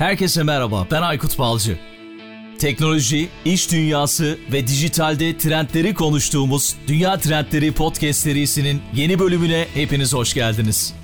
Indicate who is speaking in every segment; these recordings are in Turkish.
Speaker 1: Herkese merhaba, ben Aykut Balcı. Teknoloji, iş dünyası ve dijitalde trendleri konuştuğumuz Dünya Trendleri Podcast serisinin yeni bölümüne hepiniz hoş geldiniz.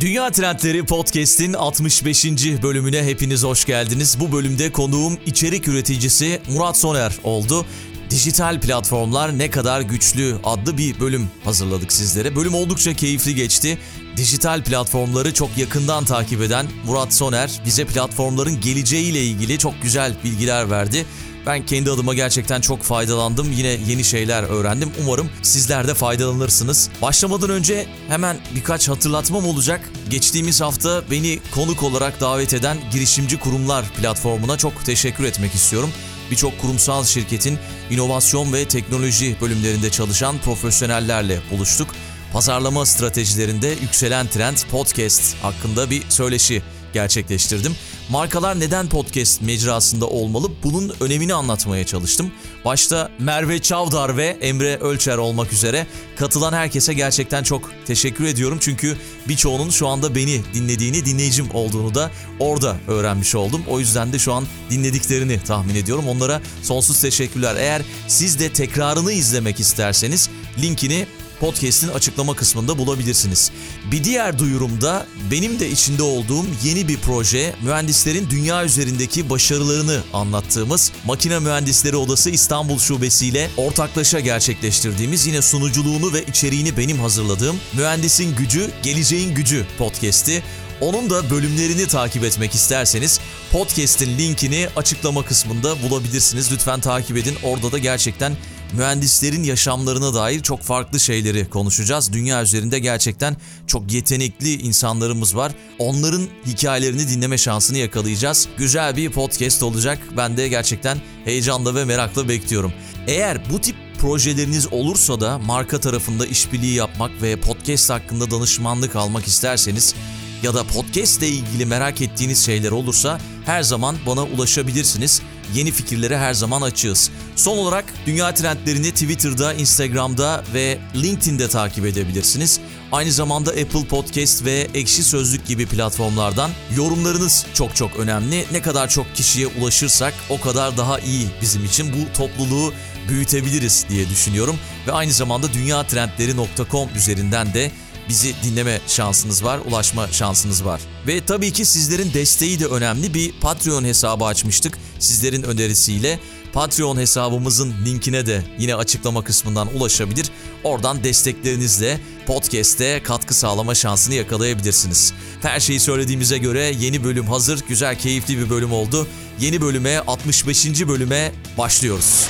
Speaker 1: Dünya Trendleri Podcast'in 65. bölümüne hepiniz hoş geldiniz. Bu bölümde konuğum içerik üreticisi Murat Soner oldu. Dijital platformlar ne kadar güçlü adlı bir bölüm hazırladık sizlere. Bölüm oldukça keyifli geçti. Dijital platformları çok yakından takip eden Murat Soner bize platformların geleceğiyle ilgili çok güzel bilgiler verdi. Ben kendi adıma gerçekten çok faydalandım. Yine yeni şeyler öğrendim. Umarım sizler de faydalanırsınız. Başlamadan önce hemen birkaç hatırlatmam olacak. Geçtiğimiz hafta beni konuk olarak davet eden Girişimci Kurumlar platformuna çok teşekkür etmek istiyorum birçok kurumsal şirketin inovasyon ve teknoloji bölümlerinde çalışan profesyonellerle buluştuk. Pazarlama stratejilerinde yükselen trend podcast hakkında bir söyleşi gerçekleştirdim. Markalar neden podcast mecrasında olmalı bunun önemini anlatmaya çalıştım. Başta Merve Çavdar ve Emre Ölçer olmak üzere katılan herkese gerçekten çok teşekkür ediyorum. Çünkü birçoğunun şu anda beni dinlediğini, dinleyicim olduğunu da orada öğrenmiş oldum. O yüzden de şu an dinlediklerini tahmin ediyorum. Onlara sonsuz teşekkürler. Eğer siz de tekrarını izlemek isterseniz linkini podcast'in açıklama kısmında bulabilirsiniz. Bir diğer duyurumda benim de içinde olduğum yeni bir proje, mühendislerin dünya üzerindeki başarılarını anlattığımız Makine Mühendisleri Odası İstanbul Şubesi ile ortaklaşa gerçekleştirdiğimiz yine sunuculuğunu ve içeriğini benim hazırladığım Mühendisin Gücü, Geleceğin Gücü podcast'i onun da bölümlerini takip etmek isterseniz podcast'in linkini açıklama kısmında bulabilirsiniz. Lütfen takip edin. Orada da gerçekten mühendislerin yaşamlarına dair çok farklı şeyleri konuşacağız. Dünya üzerinde gerçekten çok yetenekli insanlarımız var. Onların hikayelerini dinleme şansını yakalayacağız. Güzel bir podcast olacak. Ben de gerçekten heyecanla ve merakla bekliyorum. Eğer bu tip projeleriniz olursa da marka tarafında işbirliği yapmak ve podcast hakkında danışmanlık almak isterseniz ya da podcast ile ilgili merak ettiğiniz şeyler olursa her zaman bana ulaşabilirsiniz. Yeni fikirlere her zaman açığız. Son olarak dünya trendlerini Twitter'da, Instagram'da ve LinkedIn'de takip edebilirsiniz. Aynı zamanda Apple Podcast ve Ekşi Sözlük gibi platformlardan yorumlarınız çok çok önemli. Ne kadar çok kişiye ulaşırsak o kadar daha iyi bizim için. Bu topluluğu büyütebiliriz diye düşünüyorum. Ve aynı zamanda dünyatrendleri.com üzerinden de bizi dinleme şansınız var, ulaşma şansınız var. Ve tabii ki sizlerin desteği de önemli. Bir Patreon hesabı açmıştık sizlerin önerisiyle. Patreon hesabımızın linkine de yine açıklama kısmından ulaşabilir. Oradan desteklerinizle podcast'te katkı sağlama şansını yakalayabilirsiniz. Her şeyi söylediğimize göre yeni bölüm hazır. Güzel, keyifli bir bölüm oldu. Yeni bölüme, 65. bölüme başlıyoruz.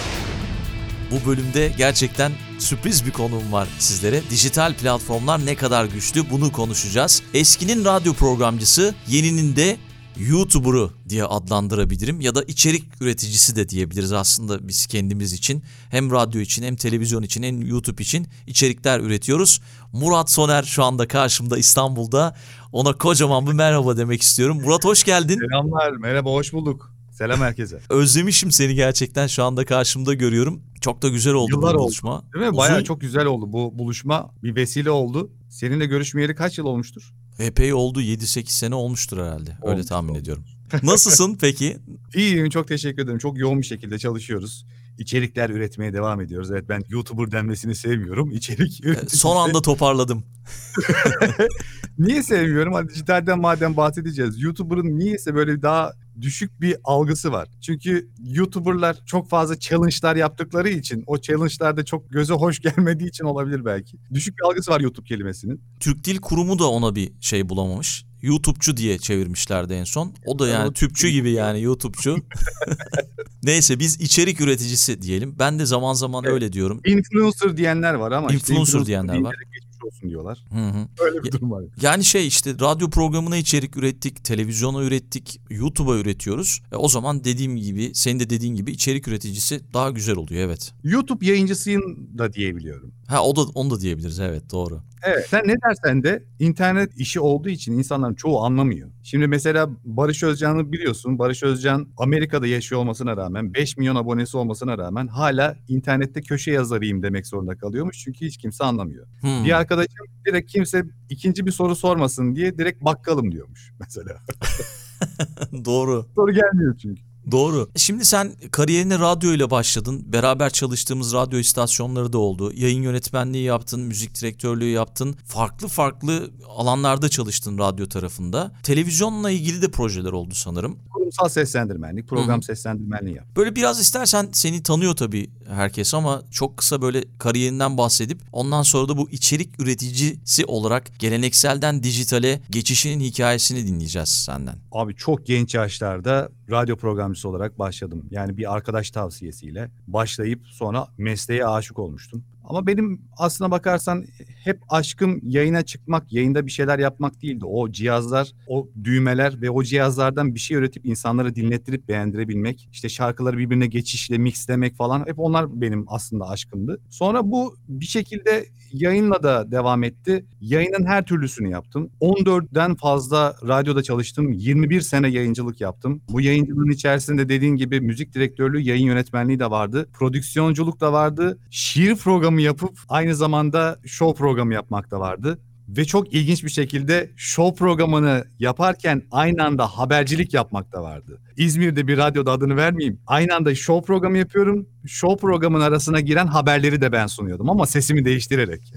Speaker 1: Bu bölümde gerçekten sürpriz bir konuğum var sizlere. Dijital platformlar ne kadar güçlü bunu konuşacağız. Eskinin radyo programcısı, yeninin de YouTuber'ı diye adlandırabilirim ya da içerik üreticisi de diyebiliriz aslında biz kendimiz için. Hem radyo için hem televizyon için hem YouTube için içerikler üretiyoruz. Murat Soner şu anda karşımda İstanbul'da. Ona kocaman bir merhaba demek istiyorum. Murat hoş geldin.
Speaker 2: Selamlar, merhaba hoş bulduk. Selam herkese.
Speaker 1: Özlemişim seni gerçekten şu anda karşımda görüyorum. Çok da güzel oldu
Speaker 2: Yıllar
Speaker 1: bu
Speaker 2: oldu.
Speaker 1: buluşma.
Speaker 2: Değil mi? Bayağı çok güzel oldu bu buluşma. Bir vesile oldu. Seninle görüşmeyeli kaç yıl olmuştur?
Speaker 1: Epey oldu 7-8 sene olmuştur herhalde. Öyle
Speaker 2: Olmuş,
Speaker 1: tahmin
Speaker 2: olmuş.
Speaker 1: ediyorum. Nasılsın peki?
Speaker 2: İyiyim, çok teşekkür ederim. Çok yoğun bir şekilde çalışıyoruz. İçerikler üretmeye devam ediyoruz. Evet ben YouTuber denmesini sevmiyorum. İçerik üreticisi.
Speaker 1: Son anda toparladım.
Speaker 2: Niye sevmiyorum? Hadi dijitalden madem bahsedeceğiz. YouTuber'ın niyeyse böyle daha düşük bir algısı var. Çünkü YouTuber'lar çok fazla challenge'lar yaptıkları için o challenge'lar da çok göze hoş gelmediği için olabilir belki. Düşük bir algısı var YouTube kelimesinin.
Speaker 1: Türk Dil Kurumu da ona bir şey bulamamış. YouTube'cu diye çevirmişlerdi en son. O da yani tüpçü gibi yani YouTube'cu. Neyse biz içerik üreticisi diyelim. Ben de zaman zaman
Speaker 2: Evet.
Speaker 1: öyle diyorum.
Speaker 2: Influencer diyenler var ama işte
Speaker 1: Influencer diyenler var.
Speaker 2: Geçmiş olsun diyorlar.
Speaker 1: Hı hı.
Speaker 2: Öyle bir durum var.
Speaker 1: Yani şey işte radyo programına içerik ürettik, televizyona ürettik, YouTube'a üretiyoruz. E o zaman dediğim gibi, senin de dediğin gibi içerik üreticisi daha güzel oluyor evet.
Speaker 2: YouTube yayıncısıyım da diyebiliyorum.
Speaker 1: Ha o da onu da diyebiliriz evet doğru.
Speaker 2: Evet. Sen ne dersen de internet işi olduğu için insanların çoğu anlamıyor. Şimdi mesela Barış Özcan'ı biliyorsun. Barış Özcan Amerika'da yaşıyor olmasına rağmen 5 milyon abonesi olmasına rağmen hala internette köşe yazarıyım demek zorunda kalıyormuş. Çünkü hiç kimse anlamıyor.
Speaker 1: Hmm.
Speaker 2: Bir arkadaşım direkt kimse ikinci bir soru sormasın diye direkt bakkalım diyormuş mesela.
Speaker 1: Doğru.
Speaker 2: Soru gelmiyor çünkü.
Speaker 1: Doğru. Şimdi sen kariyerine radyo ile başladın. Beraber çalıştığımız radyo istasyonları da oldu. Yayın yönetmenliği yaptın, müzik direktörlüğü yaptın. Farklı farklı alanlarda çalıştın radyo tarafında. Televizyonla ilgili de projeler oldu sanırım.
Speaker 2: Kurumsal seslendirmenlik, program
Speaker 1: Hı
Speaker 2: seslendirmenliği yap.
Speaker 1: Böyle biraz istersen seni tanıyor tabii herkes ama çok kısa böyle kariyerinden bahsedip ondan sonra da bu içerik üreticisi olarak gelenekselden dijitale geçişinin hikayesini dinleyeceğiz senden.
Speaker 2: Abi çok genç yaşlarda radyo programcısı olarak başladım. Yani bir arkadaş tavsiyesiyle başlayıp sonra mesleğe aşık olmuştum. Ama benim aslına bakarsan hep aşkım yayına çıkmak, yayında bir şeyler yapmak değildi. O cihazlar, o düğmeler ve o cihazlardan bir şey üretip insanları dinlettirip beğendirebilmek. işte şarkıları birbirine geçişle mixlemek falan hep onlar benim aslında aşkımdı. Sonra bu bir şekilde yayınla da devam etti. Yayının her türlüsünü yaptım. 14'den fazla radyoda çalıştım. 21 sene yayıncılık yaptım. Bu yayıncılığın içerisinde dediğin gibi müzik direktörlüğü, yayın yönetmenliği de vardı. Prodüksiyonculuk da vardı. Şiir programı yapıp aynı zamanda show programı yapmak da vardı. Ve çok ilginç bir şekilde show programını yaparken aynı anda habercilik yapmak da vardı. İzmir'de bir radyoda adını vermeyeyim. Aynı anda show programı yapıyorum. Show programın arasına giren haberleri de ben sunuyordum ama sesimi değiştirerek.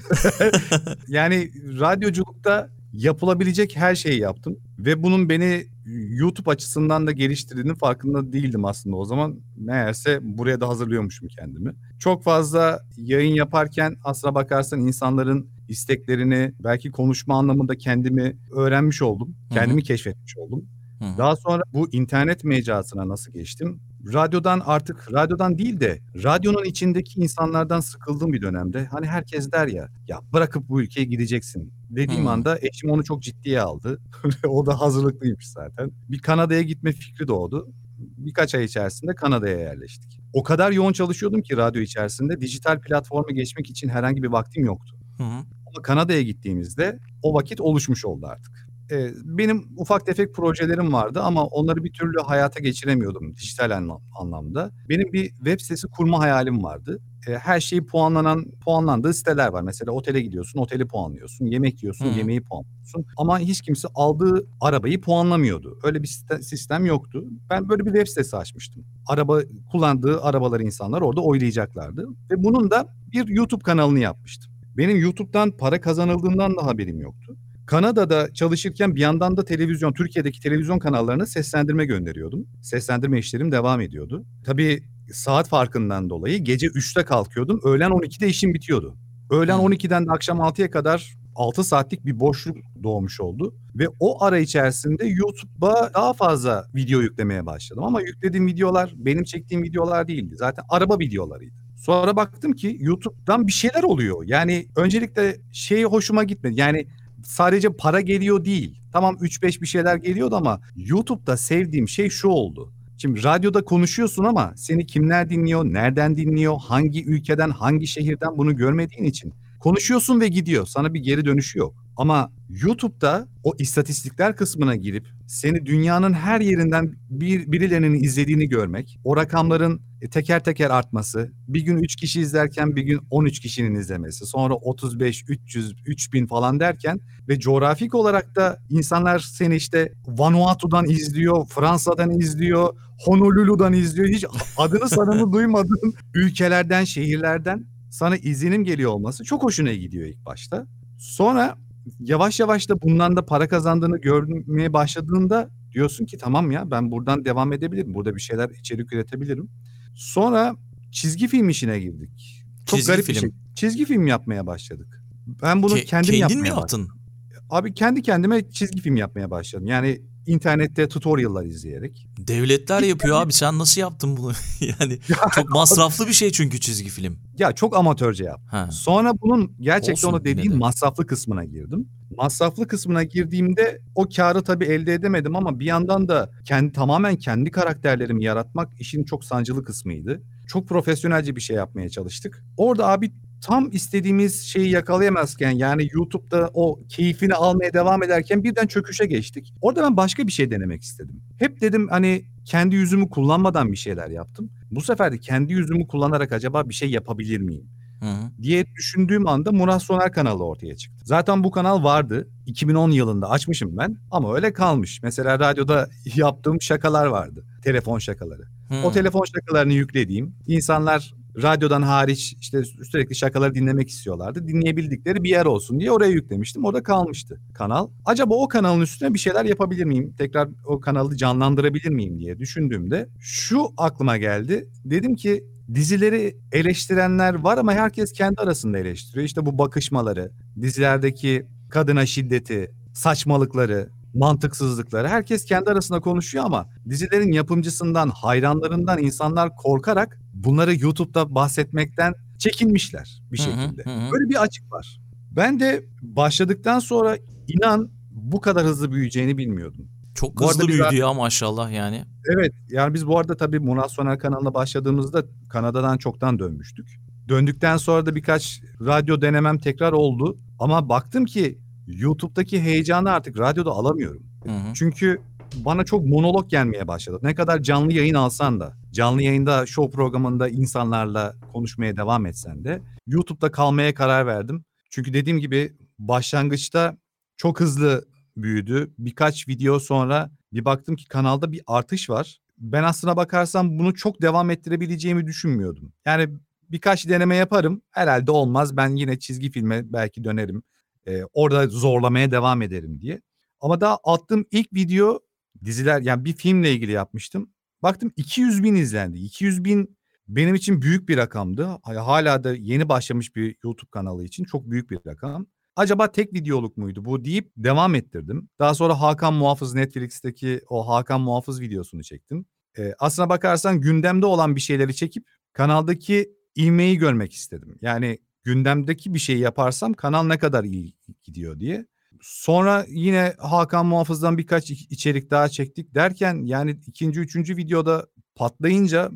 Speaker 2: yani radyoculukta yapılabilecek her şeyi yaptım. Ve bunun beni YouTube açısından da geliştirdiğinin farkında değildim aslında o zaman. Meğerse buraya da hazırlıyormuşum kendimi. Çok fazla yayın yaparken aslına bakarsan insanların isteklerini belki konuşma anlamında kendimi öğrenmiş oldum. Kendimi Hı-hı. keşfetmiş oldum. Hı-hı. Daha sonra bu internet mecrasına nasıl geçtim? Radyodan artık radyodan değil de radyonun içindeki insanlardan sıkıldığım bir dönemde hani herkes der ya ya bırakıp bu ülkeye gideceksin dediğim hmm. anda eşim onu çok ciddiye aldı. o da hazırlıklıymış zaten. Bir Kanada'ya gitme fikri doğdu. Birkaç ay içerisinde Kanada'ya yerleştik. O kadar yoğun çalışıyordum ki radyo içerisinde dijital platforma geçmek için herhangi bir vaktim yoktu. Hmm. Ama Kanada'ya gittiğimizde o vakit oluşmuş oldu artık. Eee, benim ufak tefek projelerim vardı ama onları bir türlü hayata geçiremiyordum dijital anlam anlamda. Benim bir web sitesi kurma hayalim vardı. Eee, her şeyi puanlanan puanlandığı siteler var. Mesela otele gidiyorsun, oteli puanlıyorsun. Yemek yiyorsun,
Speaker 1: Hıı.
Speaker 2: yemeği puanlıyorsun. Ama hiç kimse aldığı arabayı puanlamıyordu. Öyle bir sistem yoktu. Ben böyle bir web sitesi açmıştım. Araba kullandığı arabaları insanlar orada oylayacaklardı ve bunun da bir YouTube kanalını yapmıştım. Benim YouTube'dan para kazanıldığından da haberim yoktu. Kanada'da çalışırken bir yandan da televizyon, Türkiye'deki televizyon kanallarına seslendirme gönderiyordum. Seslendirme işlerim devam ediyordu. Tabii saat farkından dolayı gece 3'te kalkıyordum. Öğlen 12'de işim bitiyordu. Öğlen 12'den de akşam 6'ya kadar 6 saatlik bir boşluk doğmuş oldu. Ve o ara içerisinde YouTube'a daha fazla video yüklemeye başladım. Ama yüklediğim videolar benim çektiğim videolar değildi. Zaten araba videolarıydı. Sonra baktım ki YouTube'dan bir şeyler oluyor. Yani öncelikle şey hoşuma gitmedi. Yani sadece para geliyor değil. Tamam 3-5 bir şeyler geliyordu ama YouTube'da sevdiğim şey şu oldu. Şimdi radyoda konuşuyorsun ama seni kimler dinliyor, nereden dinliyor, hangi ülkeden, hangi şehirden bunu görmediğin için konuşuyorsun ve gidiyor. Sana bir geri dönüşü yok. Ama YouTube'da o istatistikler kısmına girip seni dünyanın her yerinden bir birilerinin izlediğini görmek, o rakamların e, teker teker artması, bir gün 3 kişi izlerken bir gün 13 kişinin izlemesi, sonra 35, 300, 3000 falan derken ve coğrafik olarak da insanlar seni işte Vanuatu'dan izliyor, Fransa'dan izliyor, Honolulu'dan izliyor. Hiç adını sanını duymadığın ülkelerden, şehirlerden sana izlenim geliyor olması çok hoşuna gidiyor ilk başta. Sonra yavaş yavaş da bundan da para kazandığını görmeye başladığında diyorsun ki tamam ya ben buradan devam edebilirim. Burada bir şeyler içerik üretebilirim. Sonra çizgi film işine girdik. Çok
Speaker 1: Çizgi
Speaker 2: garip bir
Speaker 1: film.
Speaker 2: şey. Çizgi film yapmaya başladık. Ben bunu
Speaker 1: Ke-
Speaker 2: kendim
Speaker 1: kendin
Speaker 2: yapmaya
Speaker 1: mi
Speaker 2: başladım.
Speaker 1: yaptın?
Speaker 2: Abi kendi kendime çizgi film yapmaya başladım. Yani internette tutorial'lar izleyerek.
Speaker 1: Devletler yapıyor abi sen nasıl yaptın bunu? yani çok masraflı bir şey çünkü çizgi film.
Speaker 2: Ya çok amatörce yaptım.
Speaker 1: Ha.
Speaker 2: Sonra bunun gerçekten
Speaker 1: Olsun
Speaker 2: o dediğin
Speaker 1: de.
Speaker 2: masraflı kısmına girdim. Masraflı kısmına girdiğimde o karı tabii elde edemedim ama bir yandan da kendi tamamen kendi karakterlerimi yaratmak işin çok sancılı kısmıydı. Çok profesyonelce bir şey yapmaya çalıştık. Orada abi tam istediğimiz şeyi yakalayamazken yani YouTube'da o keyfini almaya devam ederken birden çöküşe geçtik. Orada ben başka bir şey denemek istedim. Hep dedim hani kendi yüzümü kullanmadan bir şeyler yaptım. Bu sefer de kendi yüzümü kullanarak acaba bir şey yapabilir miyim?
Speaker 1: Hı hı.
Speaker 2: diye düşündüğüm anda Murat Soner kanalı ortaya çıktı. Zaten bu kanal vardı. 2010 yılında açmışım ben ama öyle kalmış. Mesela radyoda yaptığım şakalar vardı. Telefon şakaları.
Speaker 1: Hmm.
Speaker 2: O telefon şakalarını yüklediğim insanlar radyodan hariç işte sürekli şakaları dinlemek istiyorlardı. Dinleyebildikleri bir yer olsun diye oraya yüklemiştim. Orada kalmıştı kanal. Acaba o kanalın üstüne bir şeyler yapabilir miyim? Tekrar o kanalı canlandırabilir miyim diye düşündüğümde şu aklıma geldi. Dedim ki dizileri eleştirenler var ama herkes kendi arasında eleştiriyor. İşte bu bakışmaları, dizilerdeki kadına şiddeti, saçmalıkları, mantıksızlıkları herkes kendi arasında konuşuyor ama dizilerin yapımcısından, hayranlarından insanlar korkarak bunları YouTube'da bahsetmekten çekinmişler bir
Speaker 1: Hı hı,
Speaker 2: şekilde.
Speaker 1: hı hı.
Speaker 2: Böyle bir açık var. Ben de başladıktan sonra inan bu kadar hızlı büyüyeceğini bilmiyordum.
Speaker 1: Çok
Speaker 2: Bu
Speaker 1: hızlı büyüdü
Speaker 2: zaten-
Speaker 1: ya maşallah yani.
Speaker 2: Evet yani biz bu arada tabii Murat Soner kanalına başladığımızda Kanada'dan çoktan dönmüştük. Döndükten sonra da birkaç radyo denemem tekrar oldu. Ama baktım ki YouTube'daki heyecanı artık radyoda alamıyorum.
Speaker 1: Hı hı.
Speaker 2: Çünkü bana çok monolog gelmeye başladı. Ne kadar canlı yayın alsan da, canlı yayında show programında insanlarla konuşmaya devam etsen de YouTube'da kalmaya karar verdim. Çünkü dediğim gibi başlangıçta çok hızlı büyüdü. Birkaç video sonra bir baktım ki kanalda bir artış var. Ben aslına bakarsam bunu çok devam ettirebileceğimi düşünmüyordum. Yani birkaç deneme yaparım. Herhalde olmaz. Ben yine çizgi filme belki dönerim. Ee, orada zorlamaya devam ederim diye. Ama daha attığım ilk video diziler yani bir filmle ilgili yapmıştım. Baktım 200 bin izlendi. 200 bin benim için büyük bir rakamdı. Hala da yeni başlamış bir YouTube kanalı için çok büyük bir rakam. Acaba tek videoluk muydu bu deyip devam ettirdim. Daha sonra Hakan Muhafız Netflix'teki o Hakan Muhafız videosunu çektim. Ee, aslına bakarsan gündemde olan bir şeyleri çekip kanaldaki ivmeyi görmek istedim. Yani gündemdeki bir şey yaparsam kanal ne kadar iyi gidiyor diye. Sonra yine Hakan Muhafız'dan birkaç iç- içerik daha çektik derken yani ikinci, üçüncü videoda patlayınca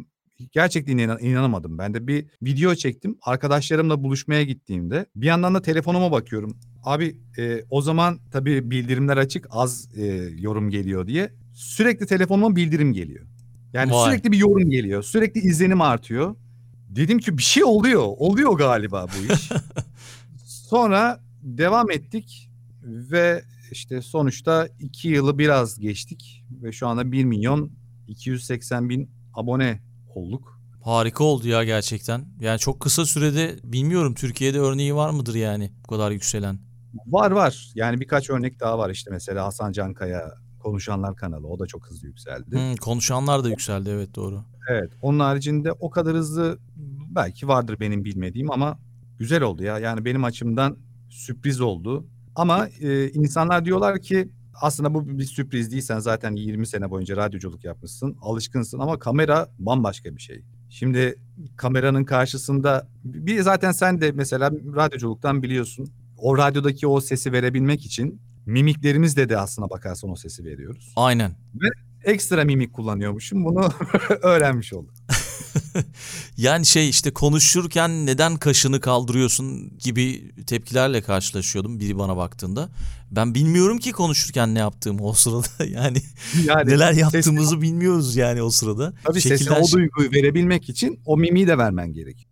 Speaker 2: gerçekten inan- inanamadım. Ben de bir video çektim. Arkadaşlarımla buluşmaya gittiğimde bir yandan da telefonuma bakıyorum. Abi e, o zaman tabii bildirimler açık az e, yorum geliyor diye. Sürekli telefonuma bildirim geliyor. Yani
Speaker 1: Vay.
Speaker 2: sürekli bir yorum geliyor. Sürekli izlenim artıyor. Dedim ki bir şey oluyor. Oluyor galiba bu iş. Sonra devam ettik ve işte sonuçta iki yılı biraz geçtik ve şu anda 1 milyon 280 bin abone olduk.
Speaker 1: Harika oldu ya gerçekten. Yani çok kısa sürede bilmiyorum Türkiye'de örneği var mıdır yani bu kadar yükselen?
Speaker 2: Var var yani birkaç örnek daha var işte mesela Hasan Cankaya konuşanlar kanalı o da çok hızlı yükseldi.
Speaker 1: Hı, konuşanlar da yükseldi evet doğru.
Speaker 2: Evet onun haricinde o kadar hızlı belki vardır benim bilmediğim ama güzel oldu ya yani benim açımdan sürpriz oldu. Ama e, insanlar diyorlar ki aslında bu bir sürpriz değil sen zaten 20 sene boyunca radyoculuk yapmışsın alışkınsın ama kamera bambaşka bir şey. Şimdi kameranın karşısında bir zaten sen de mesela radyoculuktan biliyorsun o radyodaki o sesi verebilmek için mimiklerimizle de aslına bakarsan o sesi veriyoruz.
Speaker 1: Aynen.
Speaker 2: Ekstra mimik kullanıyormuşum bunu öğrenmiş oldum.
Speaker 1: Yani şey işte konuşurken neden kaşını kaldırıyorsun gibi tepkilerle karşılaşıyordum biri bana baktığında. Ben bilmiyorum ki konuşurken ne yaptığımı o sırada yani
Speaker 2: Yani
Speaker 1: neler yaptığımızı bilmiyoruz yani o sırada.
Speaker 2: Tabii
Speaker 1: Şekiller-
Speaker 2: o duyguyu verebilmek için o mimiği de vermen gerek.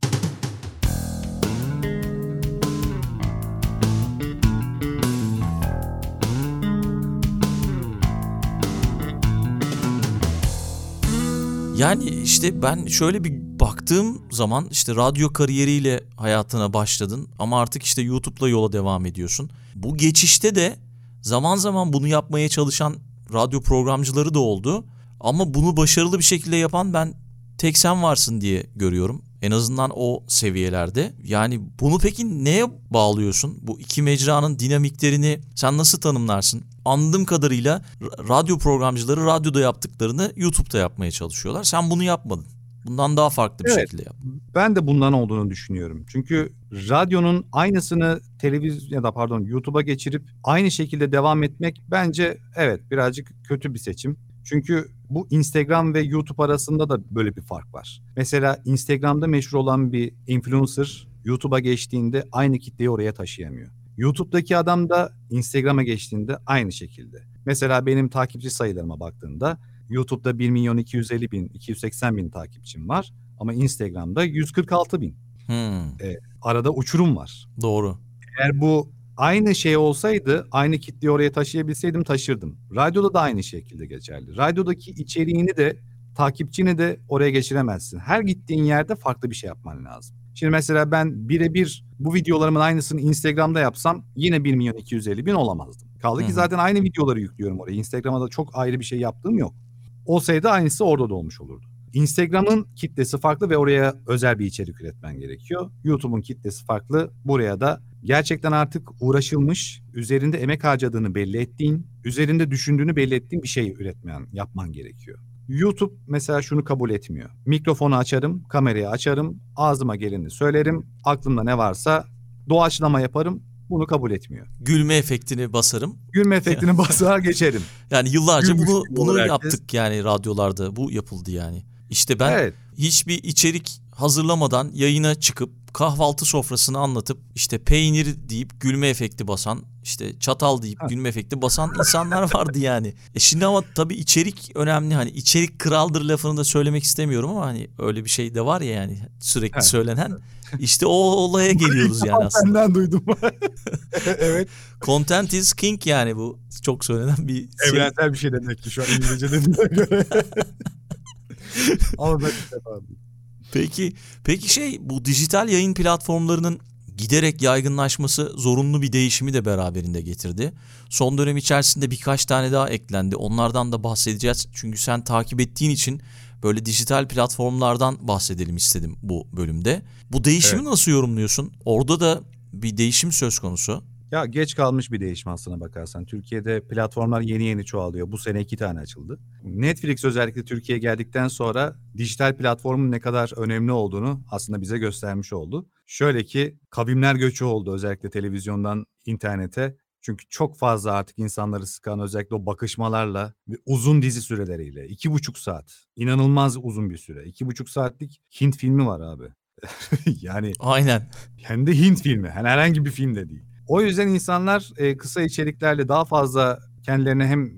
Speaker 1: Yani işte ben şöyle bir baktığım zaman işte radyo kariyeriyle hayatına başladın ama artık işte YouTube'la yola devam ediyorsun. Bu geçişte de zaman zaman bunu yapmaya çalışan radyo programcıları da oldu. Ama bunu başarılı bir şekilde yapan ben tek sen varsın diye görüyorum. En azından o seviyelerde. Yani bunu peki neye bağlıyorsun? Bu iki mecranın dinamiklerini sen nasıl tanımlarsın? Anladığım kadarıyla ra- radyo programcıları radyoda yaptıklarını YouTube'da yapmaya çalışıyorlar. Sen bunu yapmadın. Bundan daha farklı bir
Speaker 2: Evet.
Speaker 1: şekilde yap.
Speaker 2: Ben de bundan olduğunu düşünüyorum. Çünkü radyonun aynısını televizyon ya da pardon YouTube'a geçirip aynı şekilde devam etmek bence evet birazcık kötü bir seçim. Çünkü bu Instagram ve YouTube arasında da böyle bir fark var. Mesela Instagram'da meşhur olan bir influencer YouTube'a geçtiğinde aynı kitleyi oraya taşıyamıyor. YouTube'daki adam da Instagram'a geçtiğinde aynı şekilde. Mesela benim takipçi sayılarıma baktığında YouTube'da 1 milyon 250 bin, 280 bin takipçim var. Ama Instagram'da 146 bin.
Speaker 1: Hmm,
Speaker 2: Arada uçurum var.
Speaker 1: doğru.
Speaker 2: Eğer bu aynı şey olsaydı aynı kitleyi oraya taşıyabilseydim taşırdım. Radyoda da aynı şekilde geçerli. Radyodaki içeriğini de takipçini de oraya geçiremezsin. Her gittiğin yerde farklı bir şey yapman lazım. Şimdi mesela ben birebir bu videolarımın aynısını Instagram'da yapsam yine 1 milyon 250 bin olamazdım. Kaldı ki zaten aynı videoları yüklüyorum oraya. Instagram'a da çok ayrı bir şey yaptığım yok. Olsaydı aynısı orada da olmuş olurdu. Instagram'ın kitlesi farklı ve oraya özel bir içerik üretmen gerekiyor. YouTube'un kitlesi farklı. Buraya da gerçekten artık uğraşılmış, üzerinde emek harcadığını belli ettiğin, üzerinde düşündüğünü belli ettiğin bir şey üretmen, yapman gerekiyor. YouTube mesela şunu kabul etmiyor. Mikrofonu açarım, kamerayı açarım, ağzıma geleni söylerim, aklımda ne varsa doğaçlama yaparım. Bunu kabul etmiyor.
Speaker 1: Gülme efektini basarım.
Speaker 2: Gülme efektini basar geçerim.
Speaker 1: Yani yıllarca
Speaker 2: Gülmüş
Speaker 1: bunu bunu
Speaker 2: herkes.
Speaker 1: yaptık yani radyolarda. Bu yapıldı yani. İşte ben
Speaker 2: Evet.
Speaker 1: hiçbir içerik hazırlamadan yayına çıkıp kahvaltı sofrasını anlatıp işte peynir deyip gülme efekti basan işte çatal deyip gülme efekti basan insanlar vardı yani. E şimdi ama tabii içerik önemli hani içerik kraldır lafını da söylemek istemiyorum ama hani öyle bir şey de var ya yani sürekli
Speaker 2: Evet.
Speaker 1: söylenen. İşte o olaya geliyoruz yani aslında.
Speaker 2: Senden duydum. evet.
Speaker 1: Content is king yani bu çok söylenen bir şey.
Speaker 2: Evrensel bir şey demek ki şu an İngilizce dediğine göre. Ama ben.
Speaker 1: Peki peki şey bu dijital yayın platformlarının giderek yaygınlaşması zorunlu bir değişimi de beraberinde getirdi. Son dönem içerisinde birkaç tane daha eklendi. Onlardan da bahsedeceğiz. Çünkü sen takip ettiğin için böyle dijital platformlardan bahsedelim istedim bu bölümde. Bu değişimi nasıl yorumluyorsun? Orada da bir değişim söz konusu.
Speaker 2: Ya geç kalmış bir değişim aslına bakarsan. Türkiye'de platformlar yeni yeni çoğalıyor. Bu sene iki tane açıldı. Netflix özellikle Türkiye'ye geldikten sonra dijital platformun ne kadar önemli olduğunu aslında bize göstermiş oldu. Şöyle ki kavimler göçü oldu özellikle televizyondan internete. Çünkü çok fazla artık insanları sıkan özellikle o bakışmalarla ve uzun dizi süreleriyle. iki buçuk saat. İnanılmaz uzun bir süre. İki buçuk saatlik Hint filmi var abi. yani
Speaker 1: Aynen.
Speaker 2: hem de Hint filmi. Yani herhangi bir film de değil. O yüzden insanlar e, kısa içeriklerle daha fazla kendilerine hem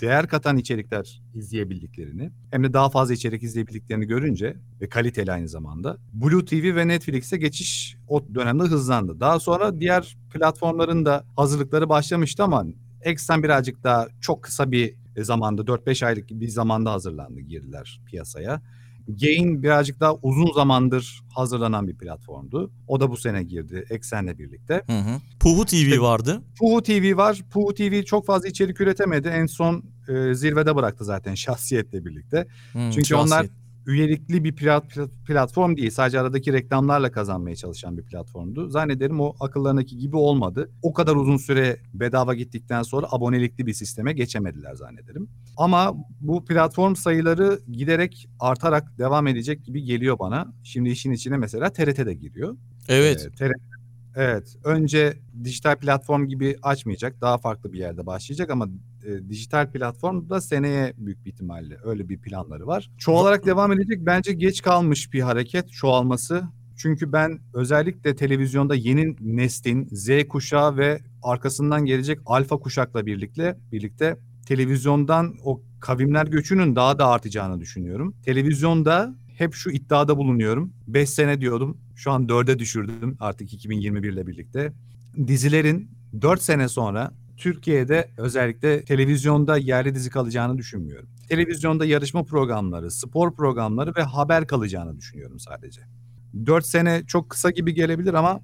Speaker 2: değer katan içerikler izleyebildiklerini hem de daha fazla içerik izleyebildiklerini görünce ve kaliteli aynı zamanda Blue TV ve Netflix'e geçiş o dönemde hızlandı. Daha sonra diğer platformların da hazırlıkları başlamıştı ama Exxon birazcık daha çok kısa bir zamanda 4-5 aylık bir zamanda hazırlandı girdiler piyasaya. Gain birazcık daha uzun zamandır hazırlanan bir platformdu. O da bu sene girdi Eksen'le birlikte.
Speaker 1: Hı hı. Puhu TV
Speaker 2: İşte-
Speaker 1: vardı.
Speaker 2: Puhu TV var. Puhu TV çok fazla içerik üretemedi. En son e, zirvede bıraktı zaten şahsiyetle birlikte.
Speaker 1: Hı,
Speaker 2: Çünkü onlar
Speaker 1: şahsiyet.
Speaker 2: Üyelikli bir plat- plat- platform değil. Sadece aradaki reklamlarla kazanmaya çalışan bir platformdu. Zannederim o akıllarındaki gibi olmadı. O kadar uzun süre bedava gittikten sonra abonelikli bir sisteme geçemediler zannederim. Ama bu platform sayıları giderek artarak devam edecek gibi geliyor bana. Şimdi işin içine mesela TRT de giriyor.
Speaker 1: Evet.
Speaker 2: Ee, TRT Evet. Önce dijital platform gibi açmayacak. Daha farklı bir yerde başlayacak ama e, dijital platform da seneye büyük bir ihtimalle öyle bir planları var. Çoğalarak devam edecek. Bence geç kalmış bir hareket çoğalması. Çünkü ben özellikle televizyonda yeni neslin Z kuşağı ve arkasından gelecek alfa kuşakla birlikte birlikte televizyondan o kavimler göçünün daha da artacağını düşünüyorum. Televizyonda hep şu iddiada bulunuyorum. 5 sene diyordum. Şu an 4'e düşürdüm artık 2021 ile birlikte. Dizilerin 4 sene sonra Türkiye'de özellikle televizyonda yerli dizi kalacağını düşünmüyorum. Televizyonda yarışma programları, spor programları ve haber kalacağını düşünüyorum sadece. 4 sene çok kısa gibi gelebilir ama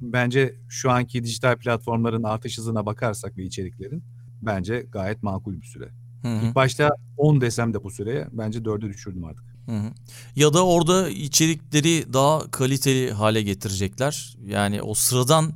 Speaker 2: bence şu anki dijital platformların artış hızına bakarsak ve içeriklerin bence gayet makul bir süre.
Speaker 1: Hı hı.
Speaker 2: İlk başta 10 desem de bu süreye bence 4'e düşürdüm artık.
Speaker 1: Ya da orada içerikleri daha kaliteli hale getirecekler. Yani o sıradan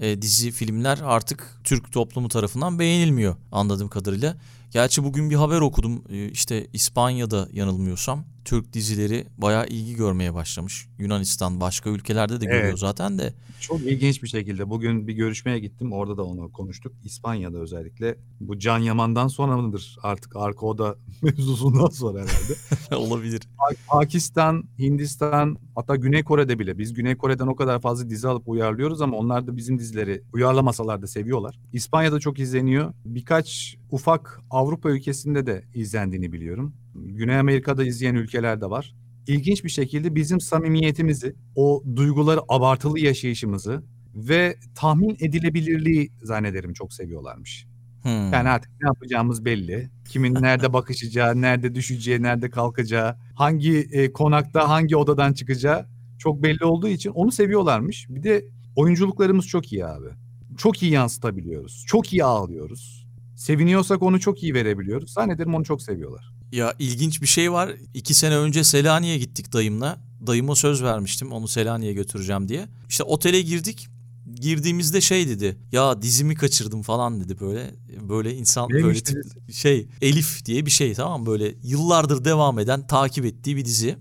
Speaker 1: e, dizi filmler artık Türk toplumu tarafından beğenilmiyor anladığım kadarıyla. Gerçi bugün bir haber okudum. E, işte İspanya'da yanılmıyorsam Türk dizileri bayağı ilgi görmeye başlamış. Yunanistan başka ülkelerde de görüyor
Speaker 2: Evet.
Speaker 1: zaten de.
Speaker 2: Çok ilginç bir şekilde bugün bir görüşmeye gittim. Orada da onu konuştuk. İspanya'da özellikle bu Can Yaman'dan sonra mıdır artık arka oda mevzusundan sonra herhalde.
Speaker 1: Olabilir.
Speaker 2: Pa- Pakistan, Hindistan hatta Güney Kore'de bile biz Güney Kore'den o kadar fazla dizi alıp uyarlıyoruz ama onlar da bizim dizileri uyarlamasalar da seviyorlar. İspanya'da çok izleniyor. Birkaç ufak Avrupa ülkesinde de izlendiğini biliyorum. Güney Amerika'da izleyen ülkeler de var. ilginç bir şekilde bizim samimiyetimizi, o duyguları abartılı yaşayışımızı ve tahmin edilebilirliği zannederim çok seviyorlarmış.
Speaker 1: Hmm.
Speaker 2: Yani artık ne yapacağımız belli. Kimin nerede bakışacağı, nerede düşeceği, nerede kalkacağı, hangi e, konakta, hangi odadan çıkacağı çok belli olduğu için onu seviyorlarmış. Bir de oyunculuklarımız çok iyi abi. Çok iyi yansıtabiliyoruz. Çok iyi ağlıyoruz. Seviniyorsak onu çok iyi verebiliyoruz. Zannederim onu çok seviyorlar.
Speaker 1: Ya ilginç bir şey var. İki sene önce Selanik'e gittik dayımla. Dayıma söz vermiştim onu Selanik'e götüreceğim diye. İşte otele girdik. Girdiğimizde şey dedi. Ya dizimi kaçırdım falan dedi böyle. Böyle insan
Speaker 2: Neymiş
Speaker 1: böyle tip, şey Elif diye bir şey tamam? Böyle yıllardır devam eden takip ettiği bir dizi.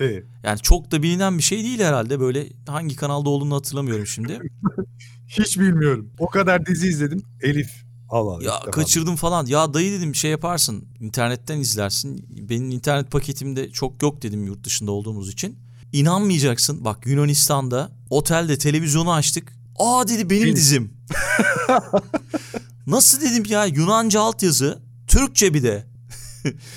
Speaker 2: Evet.
Speaker 1: Yani çok da bilinen bir şey değil herhalde. Böyle hangi kanalda olduğunu hatırlamıyorum şimdi.
Speaker 2: Hiç bilmiyorum. O kadar dizi izledim. Elif. Allah Allah.
Speaker 1: Ya kaçırdım falan. Ya dayı dedim şey yaparsın. internetten izlersin. Benim internet paketimde çok yok dedim yurt dışında olduğumuz için. İnanmayacaksın. Bak Yunanistan'da otelde televizyonu açtık. Aa dedi benim
Speaker 2: Benim.
Speaker 1: dizim. Nasıl dedim ya Yunanca altyazı. Türkçe bir de.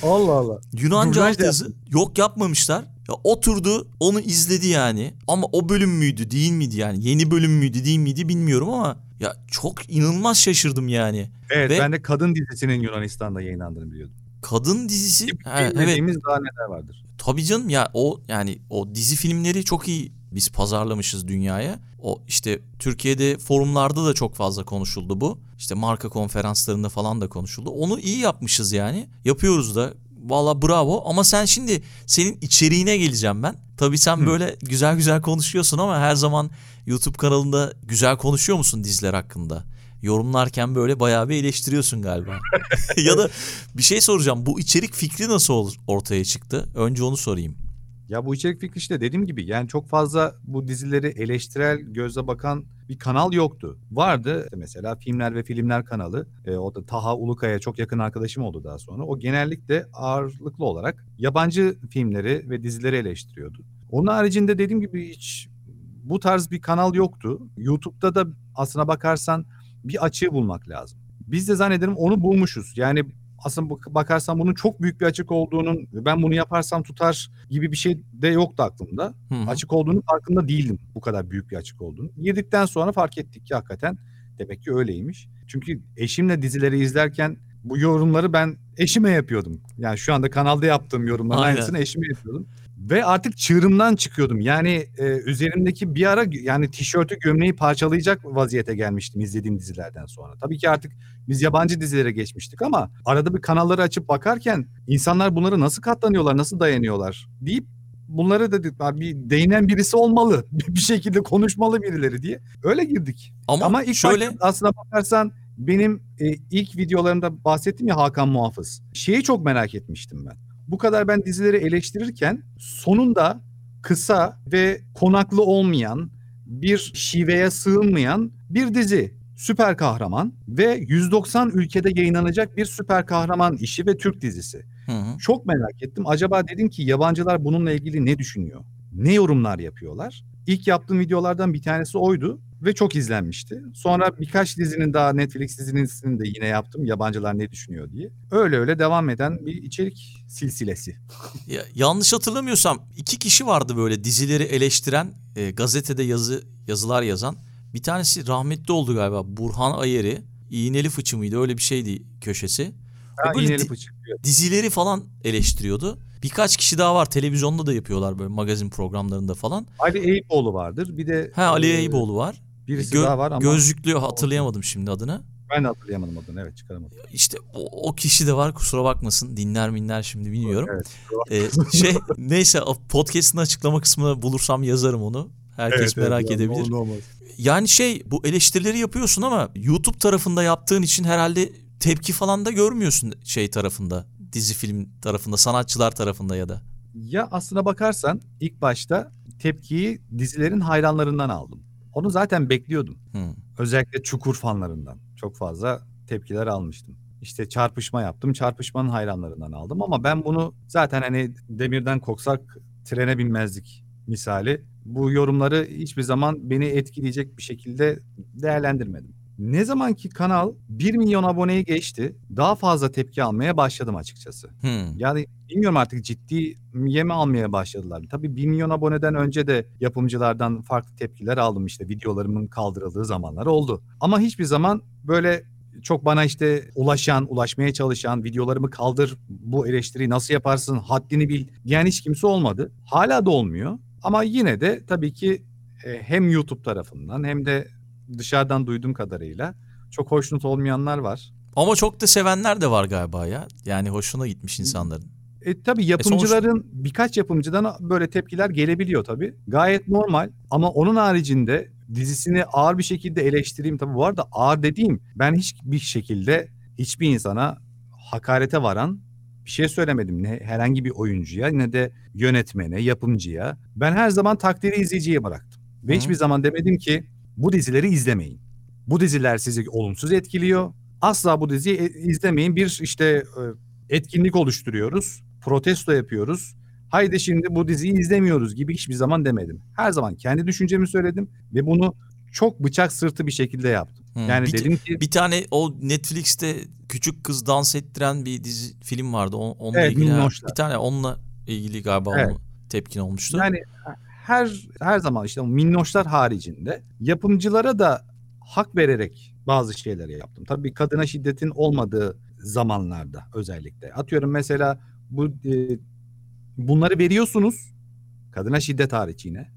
Speaker 2: Allah Allah.
Speaker 1: Yunanca
Speaker 2: Dublaj
Speaker 1: altyazı. Yok yapmamışlar. Ya oturdu onu izledi yani. Ama o bölüm müydü değil miydi yani? Yeni bölüm müydü değil miydi bilmiyorum ama. Ya çok inanılmaz şaşırdım yani.
Speaker 2: Evet
Speaker 1: Ve-
Speaker 2: ben de kadın dizisinin Yunanistan'da yayınlandığını biliyordum.
Speaker 1: Kadın dizisi. Ha, evet.
Speaker 2: Daha neler vardır.
Speaker 1: Tabii canım ya o yani o dizi filmleri çok iyi biz pazarlamışız dünyaya. O işte Türkiye'de forumlarda da çok fazla konuşuldu bu. İşte marka konferanslarında falan da konuşuldu. Onu iyi yapmışız yani. Yapıyoruz da. Valla bravo ama sen şimdi senin içeriğine geleceğim ben. Tabii sen
Speaker 2: Hı.
Speaker 1: böyle güzel güzel konuşuyorsun ama her zaman YouTube kanalında güzel konuşuyor musun diziler hakkında? Yorumlarken böyle bayağı bir eleştiriyorsun galiba. ya da bir şey soracağım. Bu içerik fikri nasıl ortaya çıktı? Önce onu sorayım.
Speaker 2: Ya bu içerik fikri işte dediğim gibi yani çok fazla bu dizileri eleştirel gözle bakan bir kanal yoktu. Vardı mesela Filmler ve Filmler kanalı. E, o da Taha Ulukaya çok yakın arkadaşım oldu daha sonra. O genellikle ağırlıklı olarak yabancı filmleri ve dizileri eleştiriyordu. Onun haricinde dediğim gibi hiç bu tarz bir kanal yoktu. YouTube'da da aslına bakarsan bir açığı bulmak lazım. Biz de zannederim onu bulmuşuz. Yani aslında bak- bakarsan bunun çok büyük bir açık olduğunun ben bunu yaparsam tutar gibi bir şey de yoktu aklımda.
Speaker 1: Hı hı.
Speaker 2: Açık olduğunu farkında değildim bu kadar büyük bir açık olduğunu. Girdikten sonra fark ettik ki hakikaten demek ki öyleymiş. Çünkü eşimle dizileri izlerken bu yorumları ben eşime yapıyordum. Yani şu anda kanalda yaptığım yorumların
Speaker 1: Aynen.
Speaker 2: aynısını eşime yapıyordum. Ve artık çığırımdan çıkıyordum. Yani e, üzerimdeki bir ara yani tişörtü gömleği parçalayacak vaziyete gelmiştim izlediğim dizilerden sonra. Tabii ki artık biz yabancı dizilere geçmiştik ama arada bir kanalları açıp bakarken insanlar bunları nasıl katlanıyorlar, nasıl dayanıyorlar deyip bunları dedik "Abi bir değinen birisi olmalı. Bir şekilde konuşmalı birileri diye. Öyle girdik.
Speaker 1: Ama,
Speaker 2: Ama ilk
Speaker 1: şöyle
Speaker 2: aslına bakarsan benim e, ilk videolarımda bahsettim ya Hakan Muhafız. Şeyi çok merak etmiştim ben. Bu kadar ben dizileri eleştirirken sonunda kısa ve konaklı olmayan bir şiveye sığınmayan bir dizi. Süper kahraman ve 190 ülkede yayınlanacak bir süper kahraman işi ve Türk dizisi.
Speaker 1: Hı hı.
Speaker 2: Çok merak ettim. Acaba dedim ki yabancılar bununla ilgili ne düşünüyor? Ne yorumlar yapıyorlar? İlk yaptığım videolardan bir tanesi oydu ve çok izlenmişti. Sonra birkaç dizinin daha Netflix dizisini de yine yaptım. Yabancılar ne düşünüyor diye. Öyle öyle devam eden bir içerik silsilesi.
Speaker 1: Ya, yanlış hatırlamıyorsam iki kişi vardı böyle dizileri eleştiren e, gazetede yazı yazılar yazan. Bir tanesi rahmetli oldu galiba Burhan Ayeri. İğneli fıçı mıydı öyle bir şeydi köşesi.
Speaker 2: Ha,
Speaker 1: böyle di- dizileri falan eleştiriyordu. Birkaç kişi daha var televizyonda da yapıyorlar böyle magazin programlarında falan.
Speaker 2: Ali Eyüboğlu vardır. Bir de
Speaker 1: Ha Ali
Speaker 2: e,
Speaker 1: Eyüboğlu var.
Speaker 2: Birisi
Speaker 1: Gö-
Speaker 2: daha var ama
Speaker 1: Gözlüklü hatırlayamadım şimdi adını.
Speaker 2: ben de hatırlayamadım adını. Evet çıkaramadım.
Speaker 1: İşte o, o kişi de var kusura bakmasın dinler minler şimdi bilmiyorum.
Speaker 2: Evet.
Speaker 1: Ee, şey neyse podcast'ın açıklama kısmına bulursam yazarım onu. Herkes
Speaker 2: Evet, evet,
Speaker 1: merak
Speaker 2: ya,
Speaker 1: edebilir. Yani şey bu eleştirileri yapıyorsun ama YouTube tarafında yaptığın için herhalde tepki falan da görmüyorsun şey tarafında. Dizi film tarafında, sanatçılar tarafında ya da.
Speaker 2: Ya aslına bakarsan ilk başta tepkiyi dizilerin hayranlarından aldım. Onu zaten bekliyordum.
Speaker 1: Hı.
Speaker 2: Özellikle Çukur fanlarından çok fazla tepkiler almıştım. İşte çarpışma yaptım. Çarpışmanın hayranlarından aldım ama ben bunu zaten hani demirden koksak trene binmezdik misali. Bu yorumları hiçbir zaman beni etkileyecek bir şekilde değerlendirmedim. Ne zaman ki kanal 1 milyon aboneyi geçti daha fazla tepki almaya başladım açıkçası.
Speaker 1: Hmm.
Speaker 2: Yani bilmiyorum artık ciddi yeme almaya başladılar. Tabii 1 milyon aboneden önce de yapımcılardan farklı tepkiler aldım işte videolarımın kaldırıldığı zamanlar oldu. Ama hiçbir zaman böyle çok bana işte ulaşan, ulaşmaya çalışan, videolarımı kaldır, bu eleştiriyi nasıl yaparsın, haddini bil diyen hiç kimse olmadı. Hala da olmuyor. Ama yine de tabii ki e, hem YouTube tarafından hem de dışarıdan duyduğum kadarıyla çok hoşnut olmayanlar var.
Speaker 1: Ama çok da sevenler de var galiba ya. Yani hoşuna gitmiş insanların.
Speaker 2: E tabii yapımcıların birkaç yapımcıdan böyle tepkiler gelebiliyor tabii. Gayet normal ama onun haricinde dizisini ağır bir şekilde eleştireyim tabii bu arada ağır dediğim ben hiçbir şekilde hiçbir insana hakarete varan bir şey söylemedim. Ne herhangi bir oyuncuya ne de yönetmene, yapımcıya. Ben her zaman takdiri izleyiciye bıraktım. Ve
Speaker 1: Hı.
Speaker 2: hiçbir zaman demedim ki bu dizileri izlemeyin. Bu diziler sizi olumsuz etkiliyor. Asla bu diziyi e- izlemeyin. Bir işte e, etkinlik oluşturuyoruz. Protesto yapıyoruz. Haydi şimdi bu diziyi izlemiyoruz gibi hiçbir zaman demedim. Her zaman kendi düşüncemi söyledim ve bunu çok bıçak sırtı bir şekilde yaptım.
Speaker 1: Hmm.
Speaker 2: Yani
Speaker 1: bir,
Speaker 2: dedim ki
Speaker 1: bir tane o Netflix'te küçük kız dans ettiren bir dizi film vardı. Onunla
Speaker 2: Evet,
Speaker 1: ilgili
Speaker 2: Minnoşlar.
Speaker 1: bir tane onunla ilgili galiba
Speaker 2: Evet.
Speaker 1: tepkin olmuştu.
Speaker 2: Yani her her zaman işte minnoşlar haricinde yapımcılara da hak vererek bazı şeyleri yaptım. Tabii kadına şiddetin olmadığı zamanlarda özellikle. Atıyorum mesela bu e, bunları veriyorsunuz. Kadına şiddet hariç yine.